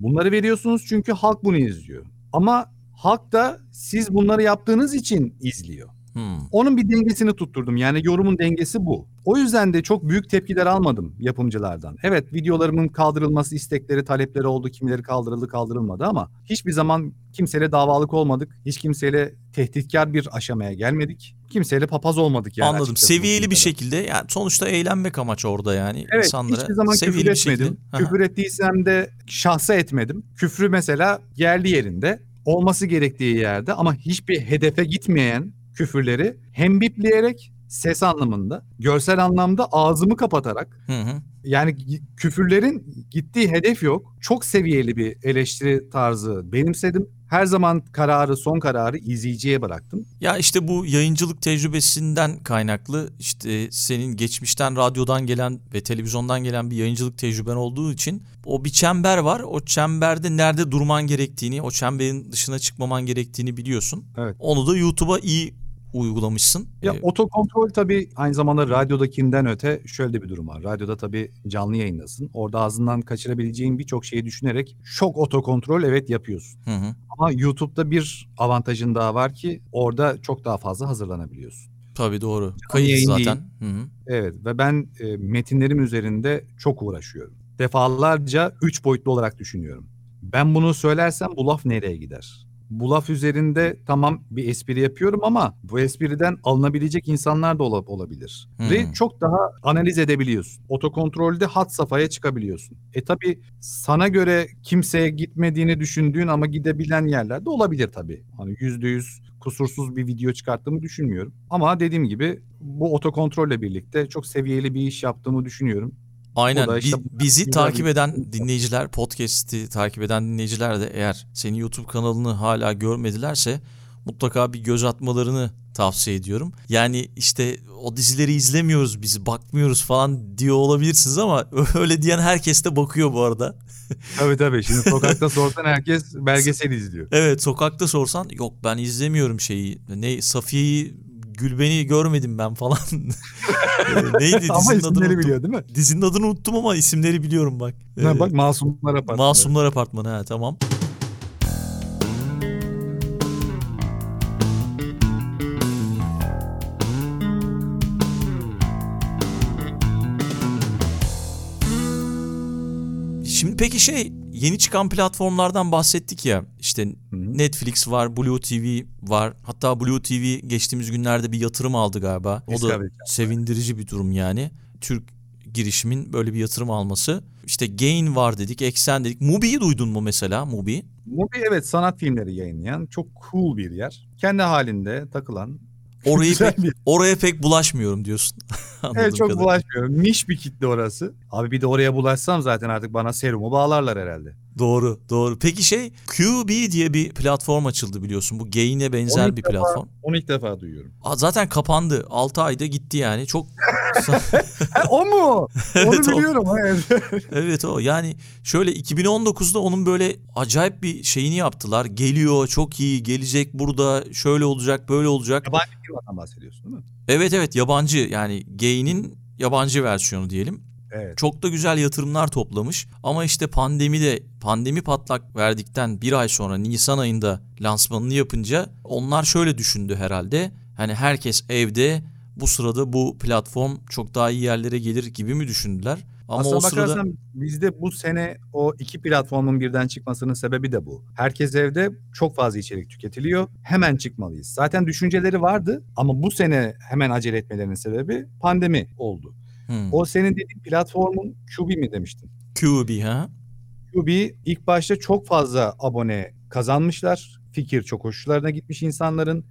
Speaker 2: Bunları veriyorsunuz çünkü halk bunu izliyor. Ama halk da siz bunları yaptığınız için izliyor.
Speaker 1: Hmm.
Speaker 2: Onun bir dengesini tutturdum. Yani yorumun dengesi bu. O yüzden de çok büyük tepkiler almadım yapımcılardan. Evet videolarımın kaldırılması istekleri, talepleri oldu. Kimileri kaldırıldı, kaldırılmadı ama hiçbir zaman kimseyle davalık olmadık. Hiç kimseyle tehditkar bir aşamaya gelmedik. Kimseyle papaz olmadık yani.
Speaker 1: Anladım. Seviyeli bir
Speaker 2: kadar.
Speaker 1: şekilde yani sonuçta eğlenmek amaç orada yani
Speaker 2: Evet
Speaker 1: insanlara.
Speaker 2: hiçbir zaman
Speaker 1: seviyeli
Speaker 2: küfür
Speaker 1: şekilde.
Speaker 2: etmedim. Küfür ettiysem de şahsa etmedim. Küfrü mesela yerli yerinde olması gerektiği yerde ama hiçbir hedefe gitmeyen küfürleri hem bipleyerek ses anlamında, görsel anlamda ağzımı kapatarak
Speaker 1: Hı hı.
Speaker 2: yani küfürlerin gittiği hedef yok. Çok seviyeli bir eleştiri tarzı benimsedim. Her zaman kararı, son kararı izleyiciye bıraktım.
Speaker 1: Ya işte bu yayıncılık tecrübesinden kaynaklı işte senin geçmişten radyodan gelen ve televizyondan gelen bir yayıncılık tecrüben olduğu için o bir çember var. O çemberde nerede durman gerektiğini, o çemberin dışına çıkmaman gerektiğini biliyorsun.
Speaker 2: Evet.
Speaker 1: Onu da YouTube'a iyi uygulamışsın.
Speaker 2: Ya
Speaker 1: Ee,
Speaker 2: otokontrol tabii aynı zamanda radyodakinden öte şöyle bir durum var. Radyoda tabii canlı yayındasın. Orada ağzından kaçırabileceğin birçok şeyi düşünerek çok otokontrol evet yapıyorsun.
Speaker 1: hı hı.
Speaker 2: Ama YouTube'da bir avantajın daha var ki orada çok daha fazla hazırlanabiliyorsun.
Speaker 1: Tabii doğru. Kayıt zaten. Hı hı.
Speaker 2: Evet ve ben e, metinlerim üzerinde çok uğraşıyorum. Defalarca üç boyutlu olarak düşünüyorum. Ben bunu söylersem bu laf nereye gider? Bu laf üzerinde tamam bir espri yapıyorum ama bu espriden alınabilecek insanlar da ola- olabilir.
Speaker 1: Hmm.
Speaker 2: Ve çok daha analiz edebiliyorsun. Otokontrolde hat safhaya çıkabiliyorsun. E tabi sana göre kimseye gitmediğini düşündüğün ama gidebilen yerler de olabilir tabi. Hani yüzde yüz kusursuz bir video çıkarttığımı düşünmüyorum. Ama dediğim gibi bu otokontrolle birlikte çok seviyeli bir iş yaptığımı düşünüyorum.
Speaker 1: Aynen.
Speaker 2: İşte
Speaker 1: Bi- bizi takip eden dinleyiciler, podcast'i takip eden dinleyiciler de eğer senin YouTube kanalını hala görmedilerse mutlaka bir göz atmalarını tavsiye ediyorum. Yani işte o dizileri izlemiyoruz biz, bakmıyoruz falan diyor olabilirsiniz ama öyle diyen herkes de bakıyor bu arada.
Speaker 2: Tabii tabii. Şimdi sokakta sorsan herkes belgesel izliyor.
Speaker 1: Evet sokakta sorsan yok ben izlemiyorum şeyi. Ne Safiye'yi Gülben'i görmedim ben falan. Ee, Neydi
Speaker 2: Ama
Speaker 1: dizinin adını
Speaker 2: isimleri
Speaker 1: unuttum.
Speaker 2: biliyor değil mi?
Speaker 1: Dizinin adını unuttum ama isimleri biliyorum bak.
Speaker 2: Ha,
Speaker 1: Ee,
Speaker 2: bak Masumlar Apartmanı.
Speaker 1: Masumlar Apartmanı ha tamam. Şimdi peki şey yeni çıkan platformlardan bahsettik ya işte
Speaker 2: Hı hı.
Speaker 1: Netflix var, Blue TV var. Hatta Blue TV geçtiğimiz günlerde bir yatırım aldı galiba. O da sevindirici bir durum yani. Türk girişimin böyle bir yatırım alması. İşte Gain var dedik, Eksen dedik. Mubi'yi duydun mu mesela Mubi?
Speaker 2: Mubi evet sanat filmleri yayınlayan çok cool bir yer. Kendi halinde takılan.
Speaker 1: Orayı
Speaker 2: güzel
Speaker 1: pek,
Speaker 2: bir
Speaker 1: oraya pek bulaşmıyorum diyorsun.
Speaker 2: Evet çok
Speaker 1: kadarıyla.
Speaker 2: bulaşmıyorum. Niş bir kitle orası. Abi bir de oraya bulaşsam zaten artık bana serumu bağlarlar herhalde.
Speaker 1: Doğru, doğru. Peki şey QB diye bir platform açıldı biliyorsun. Bu Gain'e benzer
Speaker 2: Onu
Speaker 1: bir
Speaker 2: defa-
Speaker 1: platform.
Speaker 2: Onu ilk defa duyuyorum.
Speaker 1: Aa, zaten kapandı. 6 ayda gitti yani. Çok
Speaker 2: Ha, o mu? Onu
Speaker 1: Evet, o.
Speaker 2: biliyorum. Evet.
Speaker 1: Evet o yani şöyle 2019'da onun böyle acayip bir şeyini yaptılar. Geliyor çok iyi gelecek burada şöyle olacak böyle olacak.
Speaker 2: Yabancı firmadan bahsediyorsun değil mi?
Speaker 1: Evet evet yabancı yani Gain'in yabancı versiyonu diyelim.
Speaker 2: Evet.
Speaker 1: Çok da güzel yatırımlar toplamış ama işte pandemi de pandemi patlak verdikten bir ay sonra Nisan ayında lansmanını yapınca onlar şöyle düşündü herhalde. Hani herkes evde bu sırada bu platform çok daha iyi yerlere gelir gibi mi düşündüler? Ama
Speaker 2: Aslına
Speaker 1: o sırada
Speaker 2: bakarsan bizde bu sene o iki platformun birden çıkmasının sebebi de bu. Herkes evde çok fazla içerik tüketiliyor. Hemen çıkmalıyız. Zaten düşünceleri vardı ama bu sene hemen acele etmelerinin sebebi pandemi oldu.
Speaker 1: Hmm.
Speaker 2: O senin dediğin platformun QB mi demiştin?
Speaker 1: QB ha?
Speaker 2: QB ilk başta çok fazla abone kazanmışlar. Fikir çok hoşlarına gitmiş insanların.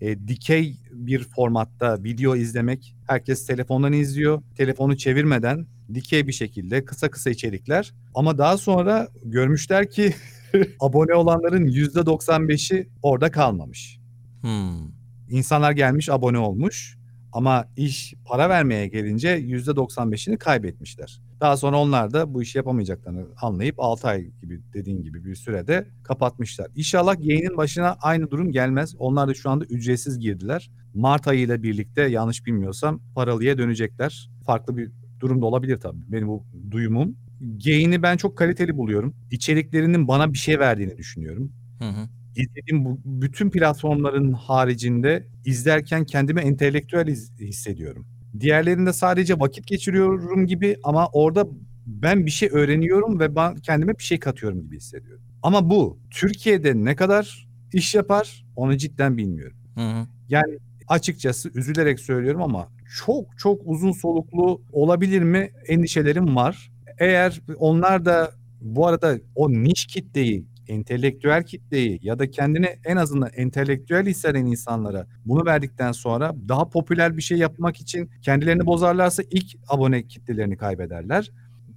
Speaker 2: E, dikey bir formatta video izlemek. Herkes telefondan izliyor. Telefonu çevirmeden dikey bir şekilde kısa kısa içerikler. Ama daha sonra görmüşler ki abone olanların %95'i orada kalmamış.
Speaker 1: Hmm.
Speaker 2: İnsanlar gelmiş abone olmuş ama iş para vermeye gelince %95'ini kaybetmişler. Daha sonra onlar da bu işi yapamayacaklarını anlayıp 6 ay gibi dediğin gibi bir sürede kapatmışlar. İnşallah yayının başına aynı durum gelmez. Onlar da şu anda ücretsiz girdiler. Mart ayı ile birlikte yanlış bilmiyorsam paralıya dönecekler. Farklı bir durum da olabilir tabii. Benim bu duyumum. Gain'i ben çok kaliteli buluyorum. İçeriklerinin bana bir şey verdiğini düşünüyorum
Speaker 1: Hı hı.
Speaker 2: İzlediğim bu bütün platformların haricinde izlerken kendimi entelektüel iz- hissediyorum. Diğerlerinde sadece vakit geçiriyorum gibi ama orada ben bir şey öğreniyorum ve ben kendime bir şey katıyorum gibi hissediyorum. Ama bu Türkiye'de ne kadar iş yapar onu cidden bilmiyorum.
Speaker 1: Hı hı.
Speaker 2: Yani açıkçası üzülerek söylüyorum ama çok çok uzun soluklu olabilir mi endişelerim var. Eğer onlar da bu arada o niş kitleyi, entelektüel kitleyi ya da kendini en azından entelektüel hisseden insanlara bunu verdikten sonra daha popüler bir şey yapmak için kendilerini bozarlarsa ilk abone kitlelerini kaybederler.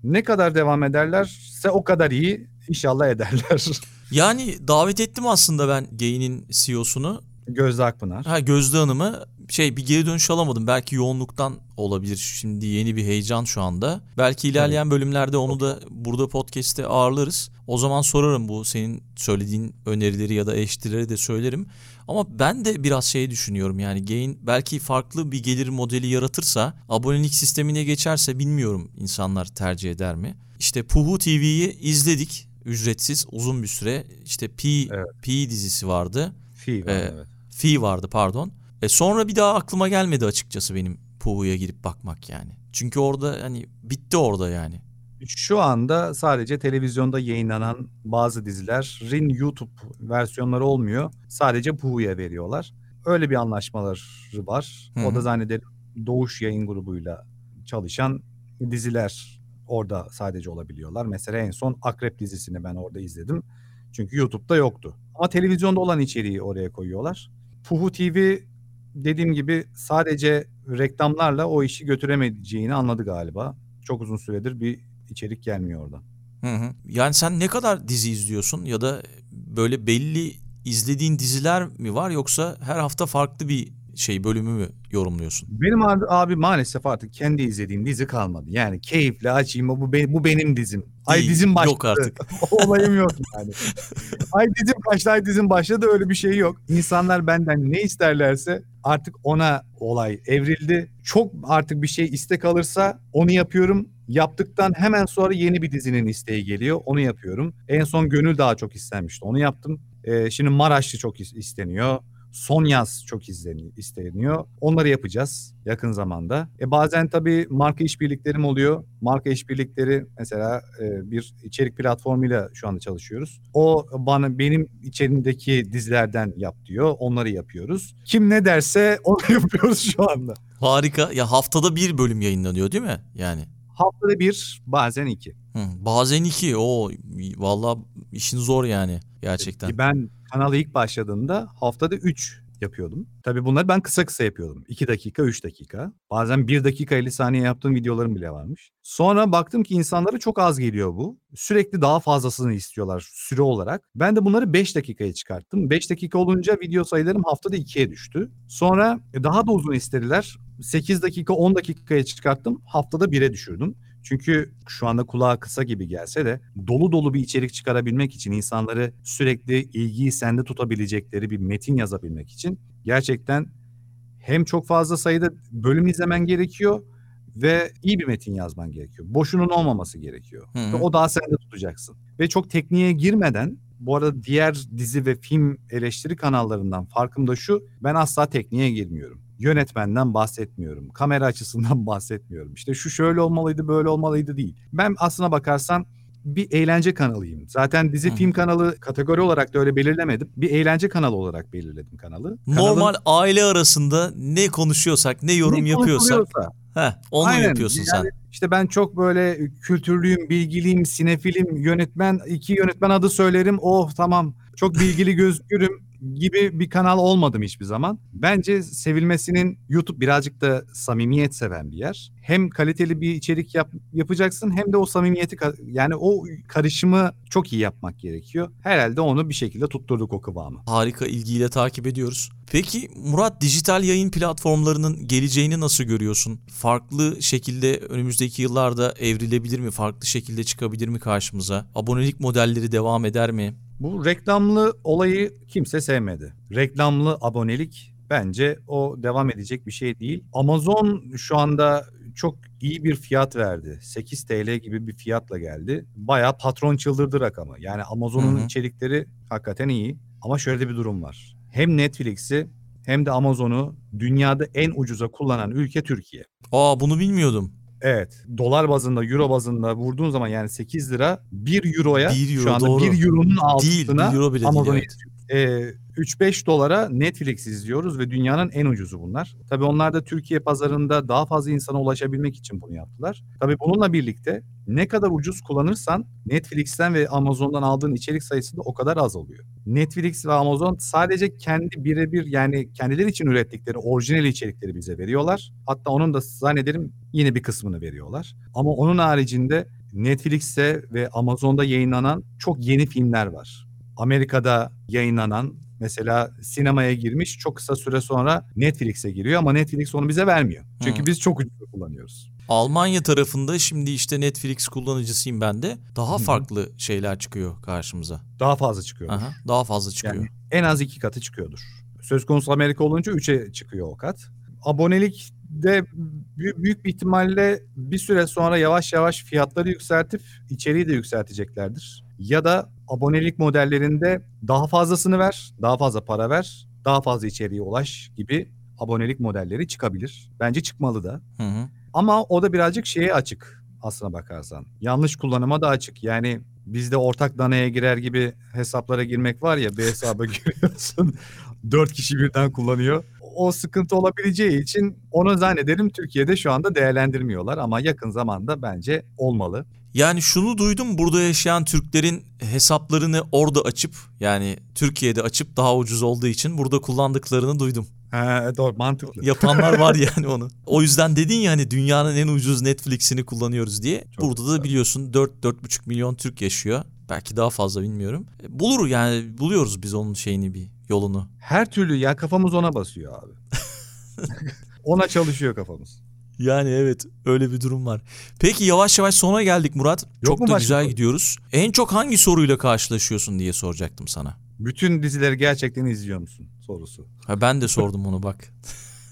Speaker 2: Ne kadar devam ederlerse o kadar iyi inşallah ederler.
Speaker 1: Yani davet ettim aslında ben Gain'in CEO'sunu.
Speaker 2: Gözde Akpınar.
Speaker 1: Ha Gözde Hanım'ı şey bir geri dönüş alamadım. Belki yoğunluktan olabilir. Şimdi yeni bir heyecan şu anda. Belki ilerleyen bölümlerde onu da burada podcast'te ağırlarız. O zaman sorarım bu senin söylediğin önerileri ya da eleştirileri de söylerim. Ama ben de biraz şey düşünüyorum yani Gain belki farklı bir gelir modeli yaratırsa abonelik sistemine geçerse bilmiyorum insanlar tercih eder mi? İşte Puhu TV'yi izledik ücretsiz uzun bir süre. İşte P,
Speaker 2: Evet.
Speaker 1: P dizisi vardı.
Speaker 2: Fi var,
Speaker 1: Ee,
Speaker 2: evet.
Speaker 1: Fi vardı pardon. E sonra bir daha aklıma gelmedi açıkçası benim Puhu'ya girip bakmak yani. Çünkü orada hani bitti orada yani.
Speaker 2: Şu anda sadece televizyonda yayınlanan bazı dizilerin YouTube versiyonları olmuyor. Sadece Puhu'ya veriyorlar. Öyle bir anlaşmaları var.
Speaker 1: Hı
Speaker 2: O da zannederim Doğuş Yayın Grubu'yla çalışan diziler orada sadece olabiliyorlar. Mesela en son Akrep dizisini ben orada izledim. Çünkü YouTube'da yoktu. Ama televizyonda olan içeriği oraya koyuyorlar. Puhu TV dediğim gibi sadece reklamlarla o işi götüremeyeceğini anladı galiba. Çok uzun süredir bir içerik gelmiyor oradan.
Speaker 1: Hı hı. Yani sen ne kadar dizi izliyorsun ya da böyle belli izlediğin diziler mi var yoksa her hafta farklı bir şey bölümü mü yorumluyorsun?
Speaker 2: Benim abi, abi maalesef artık kendi izlediğim dizi kalmadı. Yani keyifle açayım bu, be- bu benim dizim. Ay
Speaker 1: Değil,
Speaker 2: dizim başladı.
Speaker 1: Yok artık.
Speaker 2: Olayım yok yani. ay dizim kaçtı ay dizim başladı öyle bir şey yok. İnsanlar benden ne isterlerse artık ona olay evrildi. Çok artık bir şey istek alırsa onu yapıyorum. Yaptıktan hemen sonra yeni bir dizinin isteği geliyor. Onu yapıyorum. En son Gönül daha çok istenmişti. Onu yaptım. Ee, şimdi Maraşlı çok is- isteniyor. Son yaz çok izleniyor, isteniyor. Onları yapacağız yakın zamanda. E bazen tabii marka işbirliklerim oluyor. Marka işbirlikleri mesela e, bir içerik platformuyla şu anda çalışıyoruz. O bana benim içerimdeki dizilerden yap diyor. Onları yapıyoruz. Kim ne derse onu yapıyoruz şu anda.
Speaker 1: Harika. Ya haftada bir bölüm yayınlanıyor değil mi? Yani.
Speaker 2: Haftada bir bazen iki.
Speaker 1: Hı. Bazen iki. O valla işin zor yani gerçekten.
Speaker 2: Ben kanala ilk başladığımda haftada üç yapıyordum. Tabii bunları ben kısa kısa yapıyordum. 2 dakika, 3 dakika. Bazen 1 dakika 50 saniye yaptığım videolarım bile varmış. Sonra baktım ki insanlara çok az geliyor bu. Sürekli daha fazlasını istiyorlar süre olarak. Ben de bunları 5 dakikaya çıkarttım. 5 dakika olunca video sayılarım haftada 2'ye düştü. Sonra daha da uzun istediler. 8 dakika 10 dakikaya çıkarttım. Haftada 1'e düşürdüm. Çünkü şu anda kulağa kısa gibi gelse de dolu dolu bir içerik çıkarabilmek için insanları sürekli ilgiyi sende tutabilecekleri bir metin yazabilmek için gerçekten hem çok fazla sayıda bölüm izlemen gerekiyor ve iyi bir metin yazman gerekiyor. Boşunun olmaması gerekiyor.
Speaker 1: Hı hı.
Speaker 2: Ve o daha sende tutacaksın. Ve çok tekniğe girmeden bu arada diğer dizi ve film eleştiri kanallarından farkım da şu. Ben asla tekniğe girmiyorum. Yönetmenden bahsetmiyorum. Kamera açısından bahsetmiyorum. İşte şu şöyle olmalıydı böyle olmalıydı değil. Ben aslına bakarsan bir eğlence kanalıyım. Zaten dizi
Speaker 1: Hı.
Speaker 2: film kanalı kategori olarak da öyle belirlemedim. Bir eğlence kanalı olarak belirledim kanalı.
Speaker 1: Normal aile arasında ne konuşuyorsak, ne yorum
Speaker 2: Ne
Speaker 1: yapıyorsak heh, onu
Speaker 2: Aynen.
Speaker 1: yapıyorsun
Speaker 2: Yani İşte ben çok böyle kültürlüyüm, bilgiliyim, sinefilim, yönetmen, iki yönetmen adı söylerim. Oh tamam çok bilgili gözükürüm gibi bir kanal olmadım hiçbir zaman. Bence sevilmesinin YouTube birazcık da samimiyet seven bir yer. Hem kaliteli bir içerik yap, yapacaksın hem de o samimiyeti yani o karışımı çok iyi yapmak gerekiyor. Herhalde onu bir şekilde tutturduk o kıvamı.
Speaker 1: Harika ilgiyle takip ediyoruz. Peki Murat dijital yayın platformlarının geleceğini nasıl görüyorsun? Farklı şekilde önümüzdeki yıllarda evrilebilir mi? Farklı şekilde çıkabilir mi karşımıza? Abonelik modelleri devam eder mi?
Speaker 2: Bu reklamlı olayı kimse sevmedi. Reklamlı abonelik bence o devam edecek bir şey değil. Amazon şu anda çok iyi bir fiyat verdi. 8 TL gibi bir fiyatla geldi. Bayağı patron çıldırdı rakamı. Yani Amazon'un içerikleri hakikaten iyi. Ama şöyle de bir durum var. Hem Netflix'i hem de Amazon'u dünyada en ucuza kullanan ülke Türkiye.
Speaker 1: Aa bunu bilmiyordum.
Speaker 2: Evet. Dolar bazında, euro bazında vurduğun zaman yani 8 lira 1 euroya
Speaker 1: Bir euro,
Speaker 2: şu anda
Speaker 1: doğru.
Speaker 2: 1 euronun
Speaker 1: Değil,
Speaker 2: altına
Speaker 1: bir euro bile
Speaker 2: Amazon'u
Speaker 1: değil. evet.
Speaker 2: Ee, 3-5 dolara Netflix izliyoruz ve dünyanın en ucuzu bunlar. Tabii onlar da Türkiye pazarında daha fazla insana ulaşabilmek için bunu yaptılar. Tabii bununla birlikte ne kadar ucuz kullanırsan Netflix'ten ve Amazon'dan aldığın içerik sayısı da o kadar az oluyor. Netflix ve Amazon sadece kendi birebir yani kendileri için ürettikleri orijinal içerikleri bize veriyorlar. Hatta onun da zannederim yine bir kısmını veriyorlar. Ama onun haricinde Netflix'te ve Amazon'da yayınlanan çok yeni filmler var. Amerika'da yayınlanan mesela sinemaya girmiş çok kısa süre sonra Netflix'e giriyor ama Netflix onu bize vermiyor. Çünkü
Speaker 1: Hı.
Speaker 2: biz çok ucuz kullanıyoruz.
Speaker 1: Almanya tarafında şimdi işte Netflix kullanıcısıyım ben de. Daha
Speaker 2: Hı hı.
Speaker 1: farklı şeyler çıkıyor karşımıza.
Speaker 2: Daha fazla çıkıyor.
Speaker 1: Aha, daha fazla çıkıyor.
Speaker 2: Yani en az iki katı çıkıyordur. Söz konusu Amerika olunca üçe çıkıyor o kat. Abonelik de bü- büyük bir ihtimalle bir süre sonra yavaş yavaş fiyatları yükseltip içeriği de yükselteceklerdir. Ya da abonelik modellerinde daha fazlasını ver, daha fazla para ver, daha fazla içeriğe ulaş gibi abonelik modelleri çıkabilir. Bence çıkmalı da.
Speaker 1: Hı hı.
Speaker 2: Ama o da birazcık şeye açık aslına bakarsan. Yanlış kullanıma da açık. Yani bizde ortak danaya girer gibi hesaplara girmek var ya bir hesaba giriyorsun. Dört kişi birden kullanıyor. O sıkıntı olabileceği için onu zannederim Türkiye'de şu anda değerlendirmiyorlar ama yakın zamanda bence olmalı.
Speaker 1: Yani şunu duydum burada yaşayan Türklerin hesaplarını orada açıp yani Türkiye'de açıp daha ucuz olduğu için burada kullandıklarını duydum.
Speaker 2: He, doğru mantıklı.
Speaker 1: Yapanlar var yani onu. O yüzden dedin ya hani dünyanın en ucuz Netflix'ini kullanıyoruz diye.
Speaker 2: Çok
Speaker 1: burada da biliyorsun 4-4,5 milyon Türk yaşıyor. Belki daha fazla bilmiyorum. E, Bulur yani buluyoruz biz onun şeyini bir yolunu.
Speaker 2: Her türlü ya kafamız ona basıyor abi. ona çalışıyor kafamız.
Speaker 1: Yani evet öyle bir durum var. Peki yavaş yavaş sona geldik Murat. çok
Speaker 2: mu
Speaker 1: da
Speaker 2: başka
Speaker 1: güzel gidiyoruz. En çok hangi soruyla karşılaşıyorsun diye soracaktım sana.
Speaker 2: Bütün dizileri gerçekten izliyor musun sorusu.
Speaker 1: Ha, ben de sordum onu bak.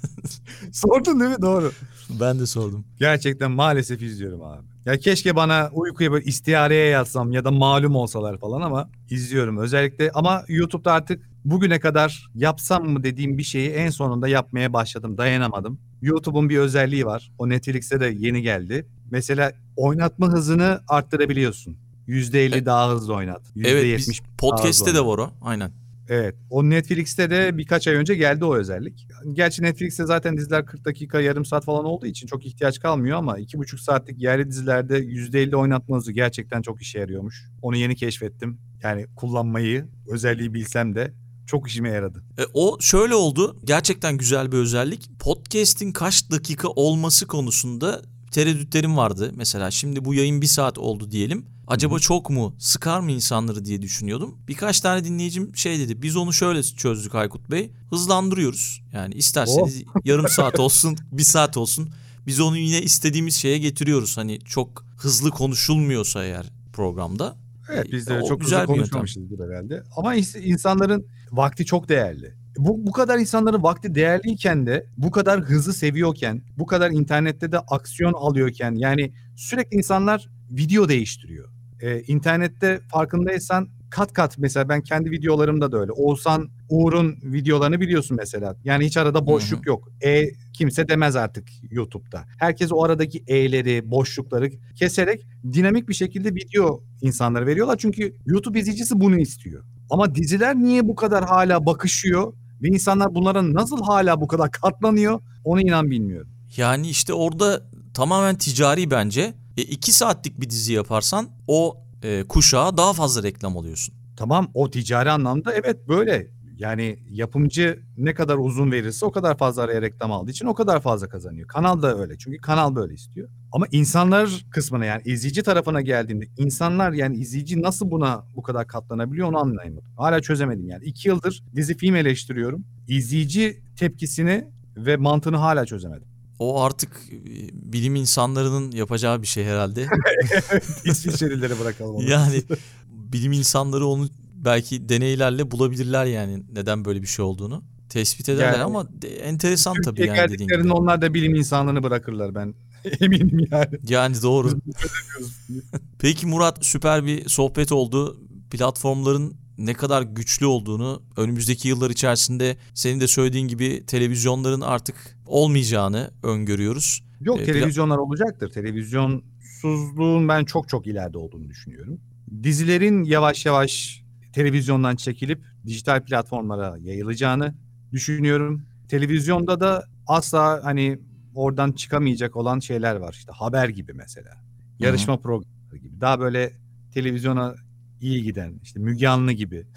Speaker 2: Sordun değil mi? Doğru.
Speaker 1: Ben de sordum.
Speaker 2: Gerçekten maalesef izliyorum abi. Ya keşke bana uykuya böyle istihareye yatsam ya da malum olsalar falan ama izliyorum özellikle. Ama YouTube'da artık bugüne kadar yapsam mı dediğim bir şeyi en sonunda yapmaya başladım. Dayanamadım. YouTube'un bir özelliği var. O Netflix'e de yeni geldi. Mesela oynatma hızını arttırabiliyorsun. %50
Speaker 1: E-
Speaker 2: daha hızlı oynat. %70
Speaker 1: Evet biz podcast'te de var o. Aynen.
Speaker 2: Evet. O Netflix'te de birkaç ay önce geldi o özellik. Gerçi Netflix'te zaten diziler 40 dakika, yarım saat falan olduğu için çok ihtiyaç kalmıyor ama 2,5 saatlik yerli dizilerde %50 oynatma hızı gerçekten çok işe yarıyormuş. Onu yeni keşfettim. Yani kullanmayı, özelliği bilsem de çok işime yaradı.
Speaker 1: E, o şöyle oldu. Gerçekten güzel bir özellik. Podcast'in kaç dakika olması konusunda tereddütlerim vardı. Mesela şimdi bu yayın bir saat oldu diyelim. Acaba çok mu sıkar mı insanları diye düşünüyordum. Birkaç tane dinleyicim şey dedi. Biz onu şöyle çözdük Aykut Bey. Hızlandırıyoruz. Yani isterseniz yarım saat olsun, bir saat olsun. Biz onu yine istediğimiz şeye getiriyoruz. Hani çok hızlı konuşulmuyorsa eğer programda.
Speaker 2: Evet biz de
Speaker 1: O
Speaker 2: çok
Speaker 1: güzel
Speaker 2: konuşmamışızdır herhalde. Ama ins- insanların vakti çok değerli. Bu, bu kadar insanların vakti değerliyken de bu kadar hızı seviyorken, bu kadar internette de aksiyon alıyorken yani sürekli insanlar video değiştiriyor. Ee, internette farkındaysan kat kat mesela ben kendi videolarımda da öyle. Oğuzhan Uğur'un videolarını biliyorsun mesela. Yani hiç arada boşluk yok. E kimse demez artık YouTube'da. Herkes o aradaki E'leri, boşlukları keserek dinamik bir şekilde video insanlara veriyorlar. Çünkü YouTube izleyicisi bunu istiyor. Ama diziler niye bu kadar hala bakışıyor ve insanlar bunlara nasıl hala bu kadar katlanıyor onu inan bilmiyorum.
Speaker 1: Yani işte orada tamamen ticari bence. E, iki saatlik bir dizi yaparsan o e, kuşağa daha fazla reklam alıyorsun.
Speaker 2: Tamam o ticari anlamda evet böyle. Yani yapımcı ne kadar uzun verirse o kadar fazla araya reklam aldığı için o kadar fazla kazanıyor. Kanal da öyle çünkü kanal böyle istiyor. Ama insanlar kısmına yani izleyici tarafına geldiğinde insanlar yani izleyici nasıl buna bu kadar katlanabiliyor onu anlayamadım. Hala çözemedim yani. iki yıldır dizi film eleştiriyorum. İzleyici tepkisini ve mantığını hala çözemedim.
Speaker 1: O artık e, bilim insanlarının yapacağı bir şey herhalde.
Speaker 2: İsviçrelilere bırakalım onu.
Speaker 1: yani bilim insanları onu belki deneylerle bulabilirler yani neden böyle bir şey olduğunu. Tespit ederler
Speaker 2: Yani-
Speaker 1: ama enteresan tabii yani dediğin gibi.
Speaker 2: onlar da bilim insanlığını bırakırlar ben eminim yani.
Speaker 1: Yani doğru. Peki Murat süper bir sohbet oldu. Platformların ne kadar güçlü olduğunu önümüzdeki yıllar içerisinde senin de söylediğin gibi televizyonların artık olmayacağını öngörüyoruz.
Speaker 2: Yok
Speaker 1: Ee,
Speaker 2: televizyonlar olacaktır. Televizyonsuzluğun ben çok çok ileride olduğunu düşünüyorum. Dizilerin yavaş yavaş televizyondan çekilip dijital platformlara yayılacağını düşünüyorum. Televizyonda da asla hani oradan çıkamayacak olan şeyler var. İşte haber gibi mesela. Yarışma programları gibi. Daha böyle televizyona iyi giden işte Müge Anlı gibi.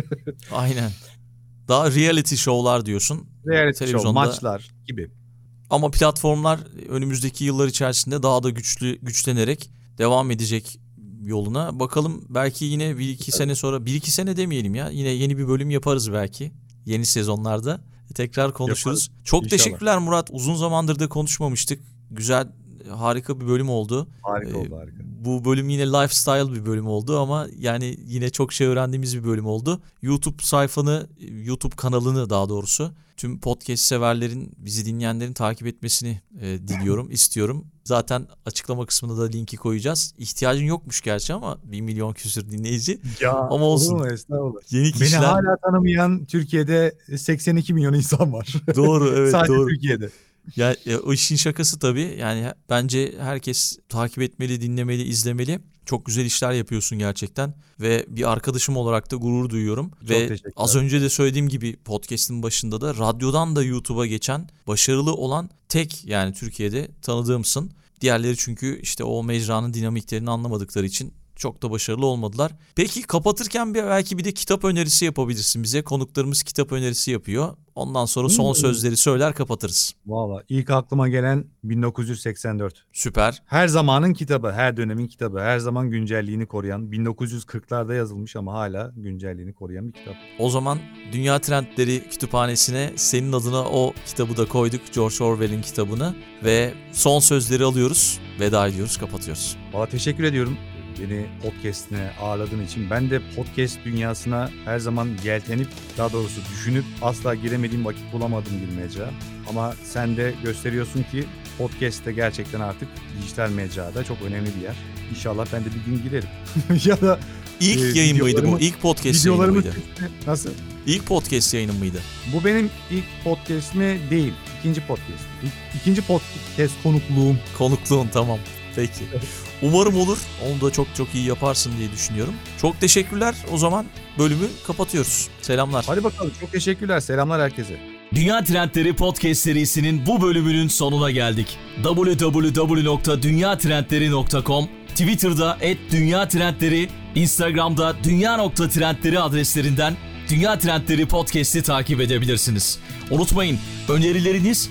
Speaker 1: Aynen. Daha reality show'lar diyorsun.
Speaker 2: Reality show,
Speaker 1: Televizyonda-
Speaker 2: maçlar gibi.
Speaker 1: Ama platformlar önümüzdeki yıllar içerisinde daha da güçlü güçlenerek devam edecek yoluna. Bakalım belki yine bir iki sene sonra bir iki sene demeyelim ya. Yine yeni bir bölüm yaparız belki. Yeni sezonlarda tekrar konuşuruz. Çok
Speaker 2: İnşallah.
Speaker 1: teşekkürler Murat. Uzun zamandır da konuşmamıştık. Güzel harika bir bölüm oldu.
Speaker 2: Harika
Speaker 1: Ee,
Speaker 2: oldu harika.
Speaker 1: Bu bölüm yine lifestyle bir bölüm oldu ama yani yine çok şey öğrendiğimiz bir bölüm oldu. YouTube sayfanı, YouTube kanalını daha doğrusu tüm podcast severlerin, bizi dinleyenlerin takip etmesini e, diliyorum, istiyorum. Zaten açıklama kısmına da linki koyacağız. İhtiyacın yokmuş gerçi ama 1 milyon küsür dinleyici.
Speaker 2: Ya,
Speaker 1: Ama olsun.
Speaker 2: olur mu? Estağfurullah.
Speaker 1: Yeni
Speaker 2: Beni
Speaker 1: kişiler.
Speaker 2: hala tanımayan Türkiye'de 82 milyon insan var.
Speaker 1: Doğru evet
Speaker 2: Sadece
Speaker 1: doğru.
Speaker 2: Türkiye'de.
Speaker 1: Ya e, o işin şakası tabii. Yani bence herkes takip etmeli, dinlemeli, izlemeli. Çok güzel işler yapıyorsun gerçekten ve bir arkadaşım olarak da gurur duyuyorum. ve
Speaker 2: teşekkürler.
Speaker 1: az önce de söylediğim gibi podcast'in başında da radyodan da YouTube'a geçen başarılı olan tek yani Türkiye'de tanıdığımsın. Diğerleri çünkü işte o mecranın dinamiklerini anlamadıkları için çok da başarılı olmadılar. Peki kapatırken bir belki bir de kitap önerisi yapabilirsin bize. Konuklarımız kitap önerisi yapıyor. Ondan sonra son
Speaker 2: Hmm.
Speaker 1: sözleri söyler kapatırız.
Speaker 2: Valla ilk aklıma gelen 1984.
Speaker 1: Süper.
Speaker 2: Her zamanın kitabı, her dönemin kitabı, her zaman güncelliğini koruyan, 1940'larda yazılmış ama hala güncelliğini koruyan bir kitap.
Speaker 1: O zaman Dünya Trendleri Kütüphanesi'ne senin adına o kitabı da koyduk. George Orwell'in kitabını ve son sözleri alıyoruz. Veda ediyoruz, kapatıyoruz.
Speaker 2: Valla teşekkür ediyorum beni podcastine ağırladığın için. Ben de podcast dünyasına her zaman yeltenip, daha doğrusu düşünüp asla giremediğim vakit bulamadım bir mecra. Ama sen de gösteriyorsun ki podcast de gerçekten artık dijital mecrada çok önemli bir yer. İnşallah ben de bir gün girerim. ya da
Speaker 1: İlk
Speaker 2: Ee,
Speaker 1: yayın mıydı bu? İlk podcast yayını mıydı?
Speaker 2: nasıl?
Speaker 1: İlk podcast yayını mıydı?
Speaker 2: Bu benim ilk podcast mi? Değil. İkinci podcast. İlk, ikinci podcast konukluğum.
Speaker 1: Konukluğun tamam. Peki. Umarım olur. Onu da çok çok iyi yaparsın diye düşünüyorum. Çok teşekkürler. O zaman bölümü kapatıyoruz. Selamlar.
Speaker 2: Hadi bakalım. Çok teşekkürler. Selamlar herkese.
Speaker 3: Dünya Trendleri Podcast serisinin bu bölümünün sonuna geldik. www.dünyatrendleri.com Twitter'da @dünyatrendleri, Instagram'da dünya.trendleri adreslerinden
Speaker 1: Dünya Trendleri Podcast'i takip edebilirsiniz. Unutmayın önerileriniz